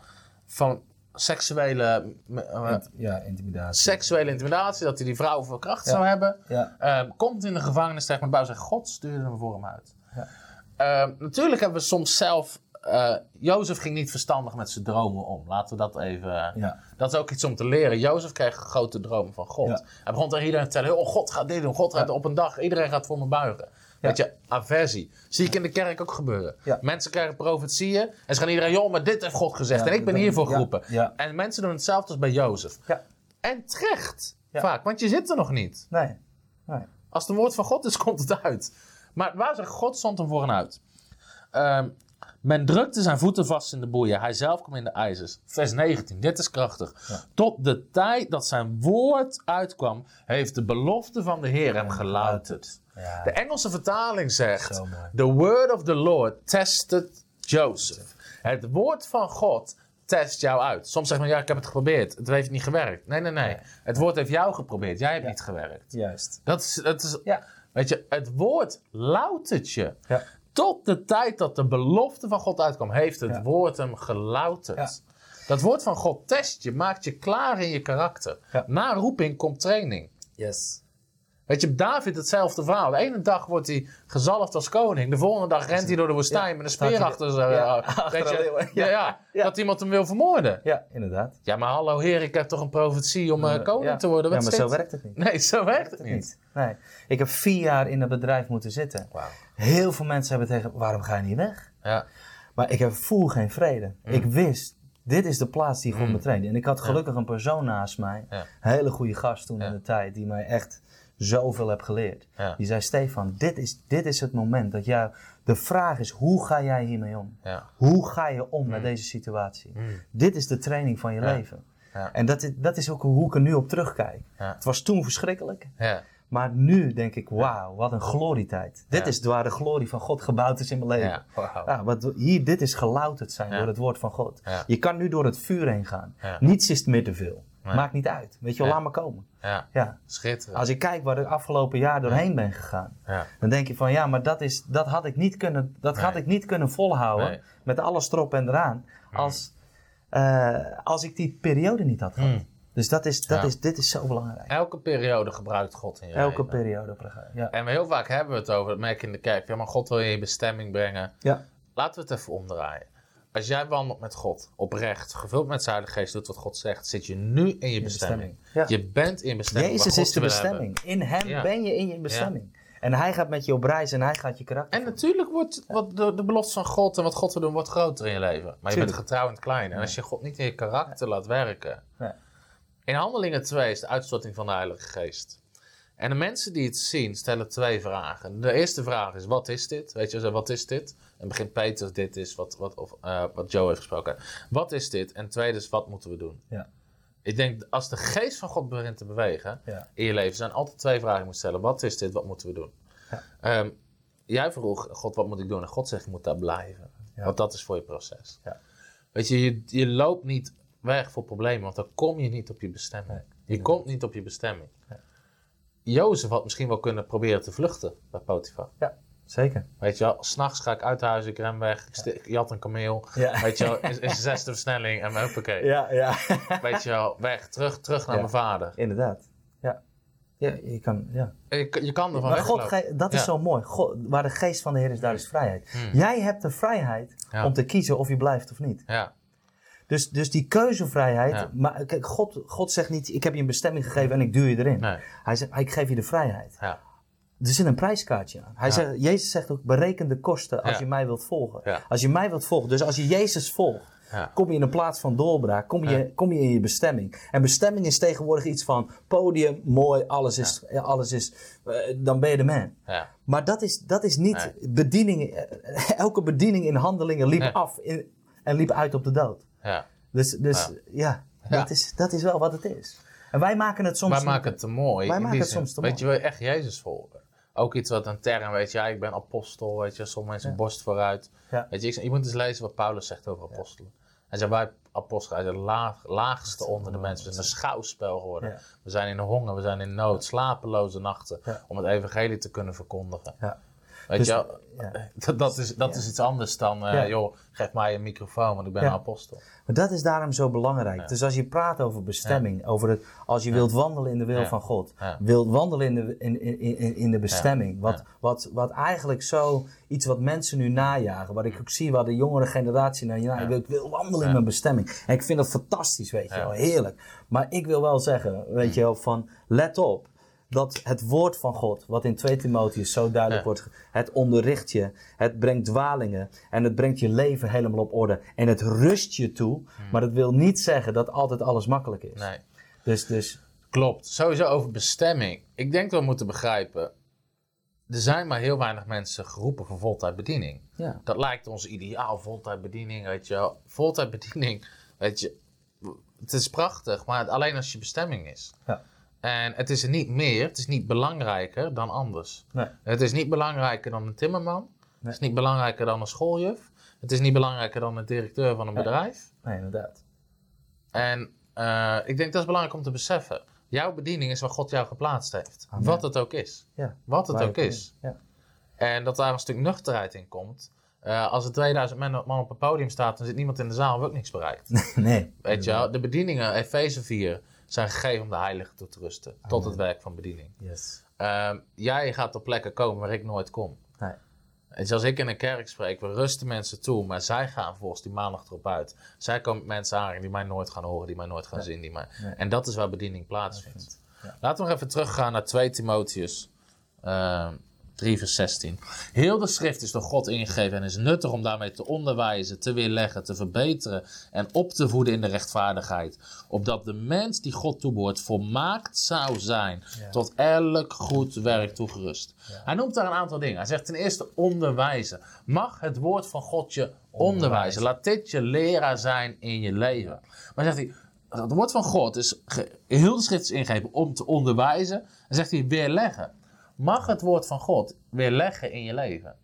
van seksuele, uh, Int- ja, intimidatie. seksuele intimidatie, dat hij die vrouw verkracht Ja. zou hebben. Ja. Ehm, komt in de gevangenis terecht, maar Bouw zegt, God stuurde hem voor hem uit. Ja. Ehm, natuurlijk hebben we soms zelf... eh, Jozef ging niet verstandig met zijn dromen om. Laten we dat even... Dat is ook iets om te leren. Jozef kreeg grote dromen van God. Hij begon tegen iedereen te vertellen... Oh, God gaat dit doen. God gaat op een dag... Iedereen gaat voor me buigen. Weet je, aversie. Zie ik in de kerk ook gebeuren. Mensen krijgen profetieën. En ze gaan iedereen... Joh, maar dit heeft God gezegd. En ik ben hiervoor geroepen. En mensen doen hetzelfde als bij Jozef. Ja. En terecht. Vaak. Want je zit er nog niet. Nee. nee. Als het een woord van God is, [laughs] komt het uit. Maar waar zegt God stond hem voor en uit? Ehm, men drukte zijn voeten vast in de boeien. Hij zelf kwam in de ijzers. Vers 19, dit is krachtig. Ja. Tot de tijd dat zijn woord uitkwam, heeft de belofte van de Heer hem gelouterd. Ja. De Engelse vertaling zegt. The word of the Lord tested Joseph. Het woord van God test jou uit. Soms zegt men: Ja, ik heb het geprobeerd. Het heeft niet gewerkt. Nee, nee, nee. Het woord heeft jou geprobeerd. Jij hebt Ja. niet gewerkt. Juist. Dat is, dat is, Ja. Weet je, het woord loutert je. Tot de tijd dat de belofte van God uitkwam, heeft het Ja. woord hem gelouterd. Ja. Dat woord van God test je, maakt je klaar in je karakter. Ja. Na roeping komt training. Yes. Weet je, David hetzelfde verhaal. De ene dag wordt hij gezalfd als koning. De volgende dag rent hij door de woestijn Ja, met een speer achter zijn... Ja, eh, ja, ja. ja, Ja. dat iemand hem wil vermoorden. Ja, inderdaad. Ja, maar hallo heer, ik heb toch een profetie om eh, koning ja. te worden? Ja, Wat maar zit- zo werkt het niet. Nee, zo werkt het niet. Nee. Ik heb vier jaar in het bedrijf moeten zitten. Wauw. Heel veel mensen hebben tegen, waarom ga je niet weg? Ja. Maar ik heb voel geen vrede. Mm. Ik wist, dit is de plaats die God me trainde. En ik had gelukkig een persoon naast mij, Ja. een hele goede gast toen Ja. in de tijd, die mij echt zoveel heeft geleerd. Ja. Die zei, Stefan, dit is, dit is het moment dat jou, de vraag is, hoe ga jij hiermee om? Ja. Hoe ga je om met deze situatie? Mm. Dit is de training van je Ja. leven. Ja. En dat is, dat is ook hoe ik er nu op terugkijk. Het was toen verschrikkelijk. Ja. Maar nu denk ik, wauw, wat een glorietijd. Dit is waar de glorie van God gebouwd is in mijn leven. Wat, hier, dit is gelouterd zijn door het woord van God. Je kan nu door het vuur heen gaan. Niets is meer te veel. Nee. Maakt niet uit. Weet je wel, Ja. laat maar komen. Ja. Ja. Schitterend. Als ik kijk waar ik afgelopen jaar doorheen ben gegaan. Dan denk je van ja, maar dat, is, dat, had, ik niet kunnen, dat Nee. had ik niet kunnen volhouden. Nee. Met alles erop en eraan. Als, eh, als ik die periode niet had gehad. Mm. Dus dat is, dat is, dit is zo belangrijk. Elke periode gebruikt God in je Elke leven. periode. Ja. En heel vaak hebben we het over, dat merk ik in de kerk. Ja, maar God wil je in je bestemming brengen. ja. Laten we het even omdraaien. Als jij wandelt met God, oprecht, gevuld met zijn Heilige Geest, doet wat God zegt, zit je nu in je bestemming. bestemming. Ja. Je bent in je bestemming. Jezus is de bestemming. In hem Ja. ben je in je bestemming. En hij gaat met je op reis en hij gaat je karakter. En natuurlijk wordt wat de, de belofte van God en wat God wil doen, wordt groter in je leven. Maar je bent Tuurlijk. getrouw in het kleine. En als je God niet in je karakter laat werken. In Handelingen 2 is de uitstorting van de Heilige Geest. En de mensen die het zien, stellen twee vragen. De eerste vraag is, wat is dit? Weet je, wat is dit? En begint Peter, dit is wat, wat, of, eh, wat Joe heeft gesproken. Wat is dit? En tweede is, wat moeten we doen? Ja. Ik denk, als de geest van God begint te bewegen Ja. in je leven, zijn altijd twee vragen moet stellen. Wat is dit? Wat moeten we doen? Ja. Ehm, jij vroeg, God, wat moet ik doen? En God zegt, je moet daar blijven. Ja. Want dat is voor je proces. Ja. Weet je, je, je loopt niet weg voor problemen, want dan kom je niet op je bestemming. Je komt niet op je bestemming. Jozef had misschien wel kunnen proberen te vluchten bij Potifar. Ja, zeker. Weet je wel, s'nachts ga ik uit huis, ik ren weg, ik, jat een kameel. Ja. Weet je wel, is, is de zesde versnelling en hoppakee. Ja, ja. Weet je wel, weg, terug, terug naar Ja. mijn vader. Inderdaad. Ja. Ja, je kan, ja. Je, je kan ervan Maar God, dat is Ja. zo mooi. God, waar de geest van de Heer is, daar is vrijheid. Hmm. Jij hebt de vrijheid om te kiezen of je blijft of niet. Ja, Dus, dus die keuzevrijheid. Ja. Maar kijk, God, God zegt niet: Ik heb je een bestemming gegeven en ik duw je erin. nee, Hij zegt: Ik geef je de vrijheid. ja, Er zit een prijskaartje aan. Hij Ja. zegt, Jezus zegt ook: bereken de kosten als Ja. je mij wilt volgen. Ja. Als je mij wilt volgen. Dus als je Jezus volgt, kom je in een plaats van doorbraak. Kom je, kom je in je bestemming. En bestemming is tegenwoordig iets van podium, mooi, alles is. ja, alles is eh, dan ben je de man. ja. Maar dat is, dat is niet bediening. eh, [laughs] Elke bediening in handelingen liep af in- en liep uit op de dood. ja. Dus, dus ja. Dat, is, dat is wel wat het is. En wij maken het soms. Wij maken het te mooi. Wij maken het soms te Weet mooi. je, wil je echt Jezus volgen? Ook iets wat een term, weet je, ja, ik ben apostel, weet je, sommige mensen borst vooruit. Ja. Weet je, ik, je moet eens lezen wat Paulus zegt over apostelen. Hij zegt, wij apostelen, hij laag, laagste onder de mensen. We zijn een schouwspel geworden. We zijn in honger, we zijn in nood, slapeloze nachten, om het evangelie te kunnen verkondigen. Ja. Weet Dus- je wel? ja. [laughs] Dat, dat, is, dat Ja. is iets anders dan, eh, Ja. joh, geef mij een microfoon, want ik ben Ja. een apostel. Maar dat is daarom zo belangrijk. Dus als je praat over bestemming, over het, als je wilt wandelen in de wil Ja. van God, Ja. wilt wandelen in de, in, in, in, in de bestemming, wat, Ja. wat, wat eigenlijk zo iets wat mensen nu najagen, wat ik ook zie waar de jongere generatie naar najaagt, ik wil, ik wil wandelen in Ja. mijn bestemming. En ik vind dat fantastisch, weet je Ja. wel, heerlijk. Maar ik wil wel zeggen, weet je wel, van let op. Dat het woord van God, wat in 2 Timotheus zo duidelijk Ja. wordt, het onderricht je, het brengt dwalingen en het brengt je leven helemaal op orde. En het rust je toe, maar dat wil niet zeggen dat altijd alles makkelijk is. Nee. Dus, dus Klopt. Sowieso over bestemming. Ik denk dat we moeten begrijpen. Er zijn maar heel weinig mensen geroepen voor voltijdbediening. ja, Dat lijkt ons ideaal, voltijdbediening, weet je. Voltijdbediening, weet je. Het is prachtig, maar alleen als je bestemming is. Ja. En het is er niet meer, het is niet belangrijker dan anders. nee, Het is niet belangrijker dan een timmerman. Het is niet belangrijker dan een schooljuf. Het is niet belangrijker dan een directeur van een bedrijf. nee, inderdaad. En eh, ik denk dat is belangrijk om te beseffen. Jouw bediening is waar God jou geplaatst heeft. Amen. Wat het ook is. Ja, Wat het ook is. Ja, En dat daar een stuk nuchterheid in komt. Eh, als er 2000 man, op een podium staat, dan zit niemand in de zaal, ook niks bereikt. [laughs] nee. Weet je wel, de bedieningen, Efeze 4, zijn gegeven om de heilige toe te rusten. Tot het werk van bediening. Yes. Ehm, jij gaat op plekken komen waar ik nooit kom. Nee. Je, als ik in een kerk spreek, we rusten mensen toe, maar zij gaan volgens die maandag erop uit. Zij komen mensen aan die mij nooit gaan horen, die mij nooit gaan zien. Die mij... Nee. En dat is waar bediening plaatsvindt. Ja. Laten we nog even teruggaan naar 2 Timotheus ehm 3 vers 16. Heel de schrift is door God ingegeven en is nuttig om daarmee te onderwijzen, te weerleggen, te verbeteren en op te voeden in de rechtvaardigheid. Opdat de mens die God toebehoort volmaakt zou zijn, Ja. tot elk goed werk toegerust. Hij noemt daar een aantal dingen. Hij zegt ten eerste onderwijzen. Mag het woord van God je onderwijzen? Laat dit je leraar zijn in je leven. Maar zegt hij, het woord van God is, heel de schrift is ingegeven om te onderwijzen. En zegt hij, weerleggen. Mag het woord van God weerleggen in je leven?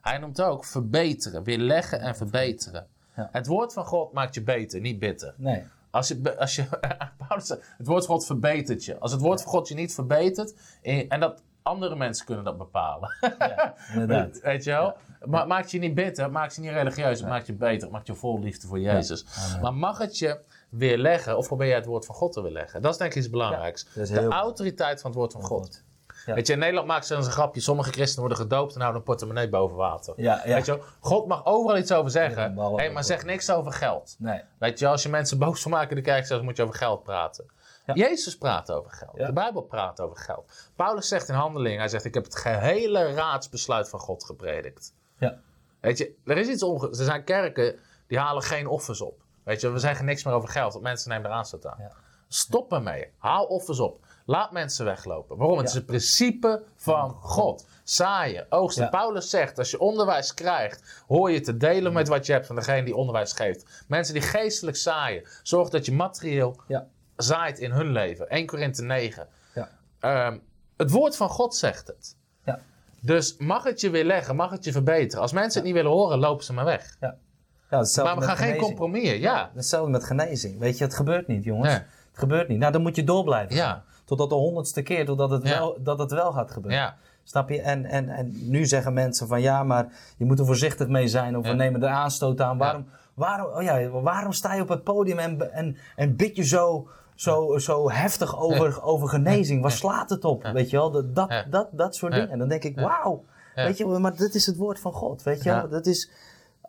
Hij noemt ook verbeteren, weerleggen en verbeteren. Ja. Het woord van God maakt je beter, niet bitter. Nee. Als je, als je, [laughs] het woord van God verbetert je. Als het woord van God je niet verbetert, en, dat andere mensen kunnen dat bepalen. Ja, inderdaad. [laughs] Weet je wel? Ma maakt je niet bitter, maakt je niet religieus, het maakt je beter, het maakt je vol liefde voor Jezus. Maar mag het je weerleggen, of probeer jij het woord van God te weerleggen? Dat is denk ik iets belangrijks. de autoriteit van het woord van God. Ja. Weet je, in Nederland maken ze een grapje, sommige christenen worden gedoopt en houden een portemonnee boven water. Ja, ja. Weet je? God mag overal iets over zeggen, hey, maar zeg niks over geld. Nee. Weet je, als je mensen boos van maken in de kerk, zelfs moet je over geld praten. Ja. Jezus praat over geld. De Bijbel praat over geld. Paulus zegt in handeling, hij zegt, ik heb het gehele raadsbesluit van God gepredikt. Ja. Weet je, er is iets onge... Er zijn kerken die halen geen offers op. Weet je, we zeggen niks meer over geld, want mensen nemen er aanstoot aan. Ja. Stop ermee. Haal offers op. Laat mensen weglopen. Waarom? Het is het principe van God. Zaaien, oogsten. Ja. Paulus zegt, als je onderwijs krijgt, hoor je te delen met wat je hebt van degene die onderwijs geeft. Mensen die geestelijk zaaien, zorg dat je materieel Ja. zaait in hun leven. 1 Korinthe 9. Ja. Ehm, het woord van God zegt het. Ja. Dus mag het je weer leggen, mag het je verbeteren. Als mensen het niet willen horen, lopen ze maar weg. Maar we gaan geen compromissen, ja. Hetzelfde met genezing. Weet je, het gebeurt niet, jongens. Nee. Het gebeurt niet. Nou, dan moet je door blijven. Ja. Totdat de honderdste keer, totdat het, Ja. wel, dat het wel gaat gebeuren. Ja, Snap je? En, en, en nu zeggen mensen van ja, maar je moet er voorzichtig mee zijn of we nemen er aanstoot aan. Waarom, waarom, oh ja, waarom sta je op het podium en, en, en bid je zo, zo, zo heftig over, over genezing? Waar slaat het op? Weet je wel? Dat, dat, dat, dat soort dingen. En dan denk ik, wauw. Weet je, maar dit is het woord van God. Weet je wel? Dat is,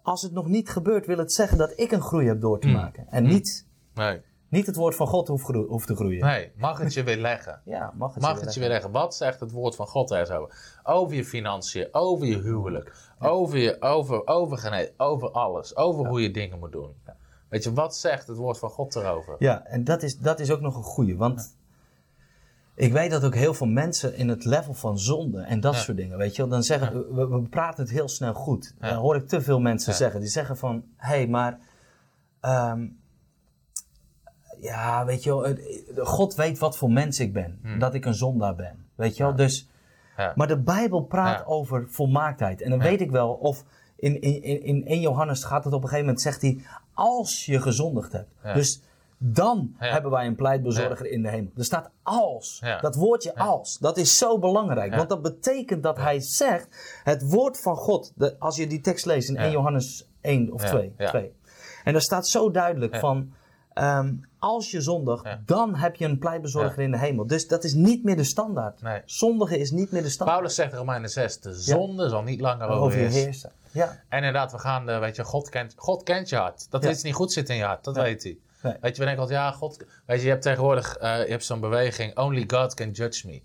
als het nog niet gebeurt, wil het zeggen dat ik een groei heb door te Mm. maken. En niet, nee. Niet het woord van God hoeft, hoeft te groeien. Nee, mag het je weer [laughs] leggen. Ja, mag het, Mag je het je weer weer leggen. Wat zegt het woord van God er zo? Over je financiën, over je huwelijk, over je over, over, over alles. Over hoe je dingen moet doen. Weet je, wat zegt het woord van God erover? Ja, en dat is, dat is ook nog een goeie. Want ik weet dat ook heel veel mensen in het level van zonde en dat Ja. soort dingen, weet je wel, dan zeggen we, we praten het heel snel goed. Ja. Dan hoor ik te veel mensen Ja. zeggen. Die zeggen van, hé, hey, maar ehm, ja, weet je wel, God weet wat voor mens ik ben. Dat ik een zondaar ben. Weet je wel, dus... Hmm. Ja. Maar de Bijbel praat Ja. over volmaaktheid. En dan weet ik wel of in, in, in, in 1 Johannes gaat het op een gegeven moment, zegt hij, als je gezondigd hebt. Dus Dan hebben wij een pleitbezorger in de hemel. Er staat als. Dat woordje als. Dat is zo belangrijk. Want dat betekent dat hij zegt. Het woord van God. De, als je die tekst leest in Ja. 1 Johannes 1 of Ja. 2. Ja. 2. En daar staat zo duidelijk van. ehm, als je zondigt, Ja. dan heb je een pleitbezorger in de hemel. Dus dat is niet meer de standaard. Nee. Zondigen is niet meer de standaard. Paulus zegt in Romeinen 6, de zonde zal niet langer over je heersen. Ja. En inderdaad, we gaan, de, weet je, God kent, God kent je hart. Dat iets niet goed zit in je hart, dat weet hij. Nee. Weet je, we denken altijd, ja, God... Weet je, je hebt tegenwoordig, eh, je hebt zo'n beweging, only God can judge me.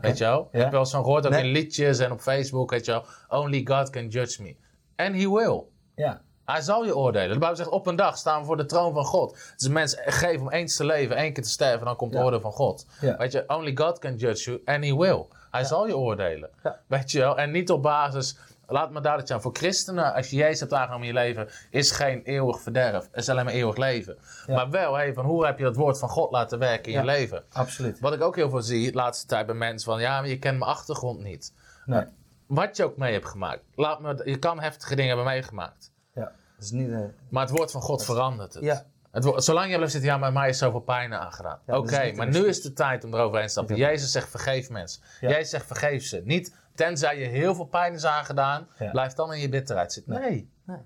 Weet je wel? Ja. Heb wel eens van gehoord, ook Nee. in liedjes en op Facebook, weet je wel. Only God can judge me. And he will. Ja. Hij zal je oordelen. De Bijbel zegt, op een dag staan we voor de troon van God. Dus mensen geven om eens te leven, één keer te sterven, dan komt de Ja. oordeel van God. Ja. Weet je, only God can judge you, and he will. Hij zal je oordelen. Weet je wel? En niet op basis, laat me duidelijk zijn, voor christenen, als je Jezus hebt aangenomen in je leven, is geen eeuwig verderf. Het is alleen maar eeuwig leven. Maar wel, hey, van hoe heb je dat woord van God laten werken in je leven? Absoluut. Wat ik ook heel veel zie de laatste tijd bij mensen van, ja, maar je kent mijn achtergrond niet. Nee. Wat je ook mee hebt gemaakt. Laat me, je kan heftige dingen hebben meegemaakt. Is niet... eh, Maar het woord van God verandert het. Ja. het wo- zolang je blijft zitten, ja, maar mij is zoveel pijn aangedaan. Ja, Oké, maar nu is de tijd om eroverheen te stappen. Jezus zegt vergeef mensen. Jezus zegt vergeef ze. Niet tenzij je heel veel pijn is aangedaan, blijf dan in je bitterheid zitten. Nee. Nee.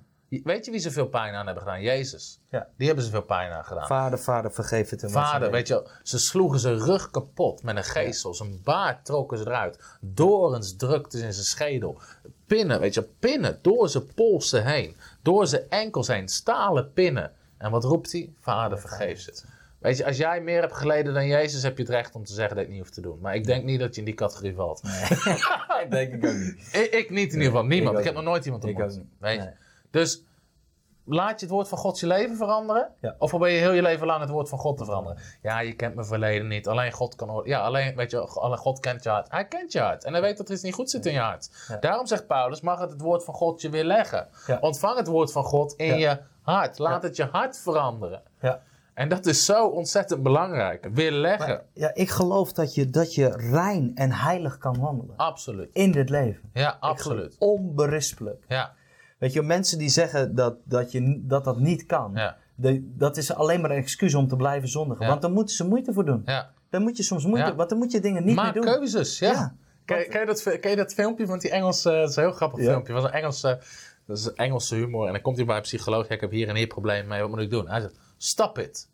Weet je wie ze veel pijn aan hebben gedaan? Jezus. Ja. Die hebben ze veel pijn aan gedaan. Vader, vader, vergeef het hem. ze Vader, weet je ze sloegen zijn rug kapot met een geestel. Zijn baard trokken ze eruit. Dorens drukten ze in zijn schedel. Pinnen, weet je, pinnen door zijn polsen heen. Door zijn enkels heen. Stalen pinnen. En wat roept hij? Vader, vergeef ze. Weet je, als jij meer hebt geleden dan Jezus, heb je het recht om te zeggen dat je het niet hoeft te doen. Maar ik denk niet dat je in die categorie valt. Dat [laughs] denk ik ook niet. [laughs] Ik, ik niet in ieder geval. Niemand. ik Ik, heb nog nooit iemand Ik ontmoet. ook niet. Weet je? Nee. Dus laat je het woord van God je leven veranderen? Ja. Of probeer je heel je leven lang het woord van God te veranderen? Ja, je kent mijn verleden niet. Alleen God kan oordelen. Ja, alleen, weet je, alleen God kent je hart. Hij kent je hart. En hij weet dat er iets niet goed zit in je hart. Ja. Daarom zegt Paulus, mag het het woord van God je weer leggen. Ja. Ontvang het woord van God in je hart. Laat het je hart veranderen. Ja. En dat is zo ontzettend belangrijk. Weer leggen. Maar, ja, ik geloof dat je, dat je rein en heilig kan wandelen. Absoluut. In dit leven. Ja, absoluut. Onberispelijk. Ja, Weet je, mensen die zeggen dat dat, je, dat, dat niet kan. ja, de- dat is alleen maar een excuus om te blijven zondigen. Ja. Want daar moeten ze moeite voor doen. ja. Daar moet je soms moeite Ja. Want dan moet je dingen niet Maak meer doen. keuzes, ja. Ja. Ken, je- ken, je dat, ken je dat filmpje van die Engelse... dat is een heel grappig Ja. filmpje. Dat was een Engelse, dat is een Engelse humor. En dan komt hij bij een psycholoog. Ik heb hier en hier problemen mee. Wat moet ik doen? Hij zegt, stop it.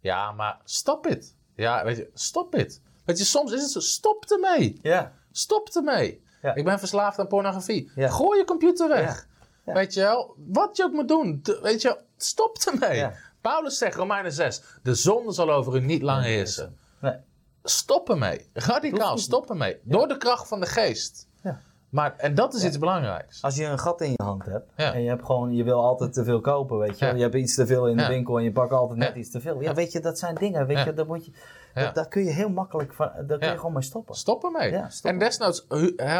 Ja, maar stop it. Ja, weet je, stop it. Weet je, soms is het zo, stop ermee. Ja. Stop ermee. Ja. Ik ben verslaafd aan pornografie. Ja. Gooi je computer weg. Ja. Weet je wel, wat je ook moet doen. Weet je, stop ermee. Ja. Paulus zegt, Romeinen 6, de zonde zal over u niet lang heersen. Nee. Stop ermee. Radicaal, stop ermee. Door de kracht van de geest. Ja. Maar, en dat is iets belangrijks. Als je een gat in je hand hebt en je hebt gewoon, je wil altijd te veel kopen, weet je. Je hebt iets te veel in de winkel en je pakt altijd net iets te veel. Ja, weet je, dat zijn dingen, weet je, daar moet je, Ja. dat- daar kun je heel makkelijk van, daar kun Ja. je gewoon mee stoppen. Stop ermee. Ja, stop en desnoods,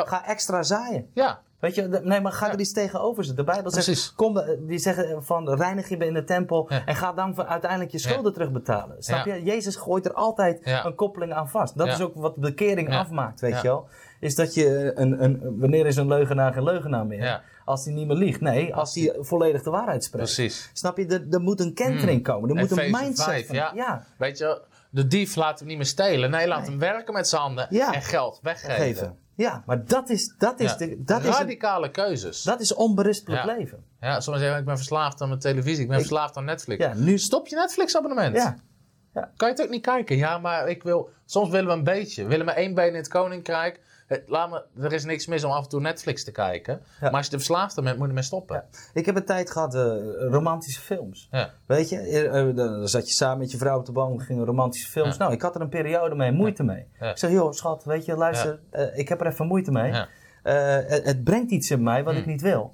Ga extra zaaien. ja, Weet je, de- nee, maar ga Ja. er iets tegenover zetten. De Bijbel Precies. zegt, kom, de- die zeggen van reinig je in de tempel Ja. en ga dan voor uiteindelijk je schulden terugbetalen. Snap je? Jezus gooit er altijd een koppeling aan vast. Dat is ook wat bekering Ja. afmaakt, weet je wel. Is dat je een, een, wanneer is een leugenaar geen leugenaar meer? Als hij niet meer liegt. Nee, als hij volledig de waarheid spreekt. precies. Snap je? Er, er moet een kentering komen. Er moet een mindset 5, van, ja. ja, Weet je, de dief laat hem niet meer stelen. Nee, laat hem werken met zijn handen en geld weggeven. geven. Ja, maar dat is, dat is, Ja. de, dat is, een- Radicale keuzes. dat is onberispelijk Ja. leven. Ja, sommigen zeggen, ik ben verslaafd aan mijn televisie. Ik ben Ik- verslaafd aan Netflix. Ja, nu Stop je Netflix-abonnement. Ja. Kan je het ook niet kijken? Ja, maar ik wil... Soms willen we een beetje. Willen we één been in het koninkrijk. Het- Laat me, er is niks mis om af en toe Netflix te kijken. Maar als je er verslaafd aan bent, moet je ermee stoppen. Ik heb een tijd gehad, eh, romantische films. Weet je, eh, eh, dan zat je samen met je vrouw op de bank, gingen romantische films. Nou, ik had er een periode mee, moeite mee. Ik zeg, joh, schat, weet je, luister, eh, ik heb er even moeite mee. Eh, het, het brengt iets in mij wat Hmm. ik niet wil.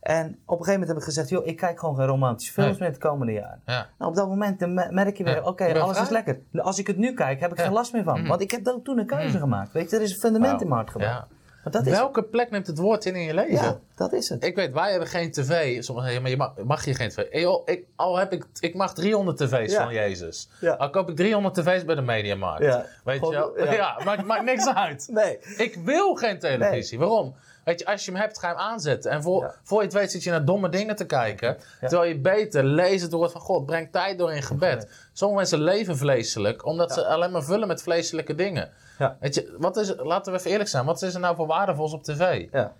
En op een gegeven moment heb ik gezegd, joh, ik kijk gewoon geen romantische films Nee. meer het komende jaar. Ja. Nou, op dat moment dan merk je weer, Ja. oké, alles is lekker. Als ik het nu kijk, heb ik Ja. geen last meer van. Mhm. Want ik heb toen een keuze gemaakt. Weet je, er is een fundament in mijn hart. Maar dat is Welke plek neemt het woord in in je leven? Ja, dat is het. Ik weet, wij hebben geen tv. Sommigen zeggen, maar je mag, mag je geen tv? Hey, joh, ik, al heb ik, ik mag 300 tv's van Jezus. Ja. Al koop ik 300 tv's bij de Mediamarkt. Ja. Weet je wel? ja. [laughs] Ja, maakt, maakt niks uit. Nee. Ik wil geen televisie. Waarom? Weet je, als je hem hebt, ga je hem aanzetten. En voor, Ja. voor je het weet zit je naar domme dingen te kijken. Terwijl je beter leest het woord van God. Breng tijd door in gebed. Sommige mensen leven vleeselijk, omdat ze alleen maar vullen met vleeselijke dingen. Ja. Weet je, wat is, laten we even eerlijk zijn. Wat is er nou voor waardevols op tv? Ja.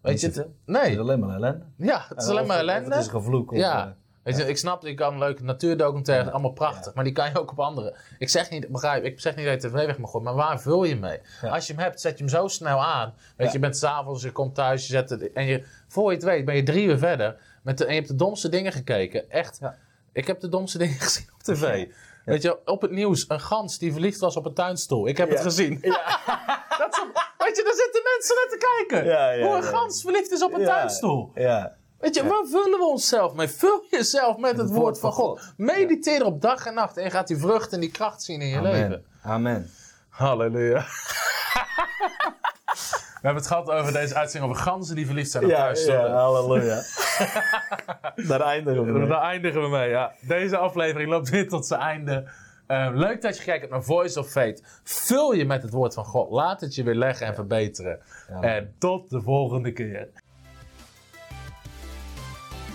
Weet je, het- zitten. Het is nee. alleen maar ellende. Ja, het is alleen maar ellende. Het is een gevloek. of, Ja. Je, ik snap, je kan leuke natuurdocumentaires, allemaal prachtig. Maar die kan je ook op andere. Ik zeg niet, begrijp, ik zeg niet dat je tv weg mag gooien, maar waar vul je mee? Als je hem hebt, zet je hem zo snel aan. Weet je, je bent s'avonds, je komt thuis, je zet het, en je, voor je het weet ben je drie uur verder. Met de, en je hebt de domste dingen gekeken. Echt, ik heb de domste dingen [laughs] gezien op tv. Weet je, op het nieuws, een gans die verliefd was op een tuinstoel. Ik heb het Ja. gezien. [laughs] Dat is weet je, daar zitten mensen naar te kijken. Ja, Hoe een gans verliefd is op een tuinstoel. Ja. Weet je, waar vullen we onszelf mee? Vul jezelf met het, woord van God. God. Mediteer op dag en nacht en je gaat die vrucht en die kracht zien in je leven. Amen. Halleluja. [laughs] We hebben het gehad over deze uitzending over ganzen die verliefd zijn op thuisstoelen. halleluja. [laughs] Daar eindigen we mee. Daar eindigen we mee, ja. Deze aflevering loopt weer tot zijn einde. Eh, leuk dat je gekeken hebt naar Voice of Faith. Vul je met het woord van God. Laat het je weer leggen en verbeteren. En tot de volgende keer.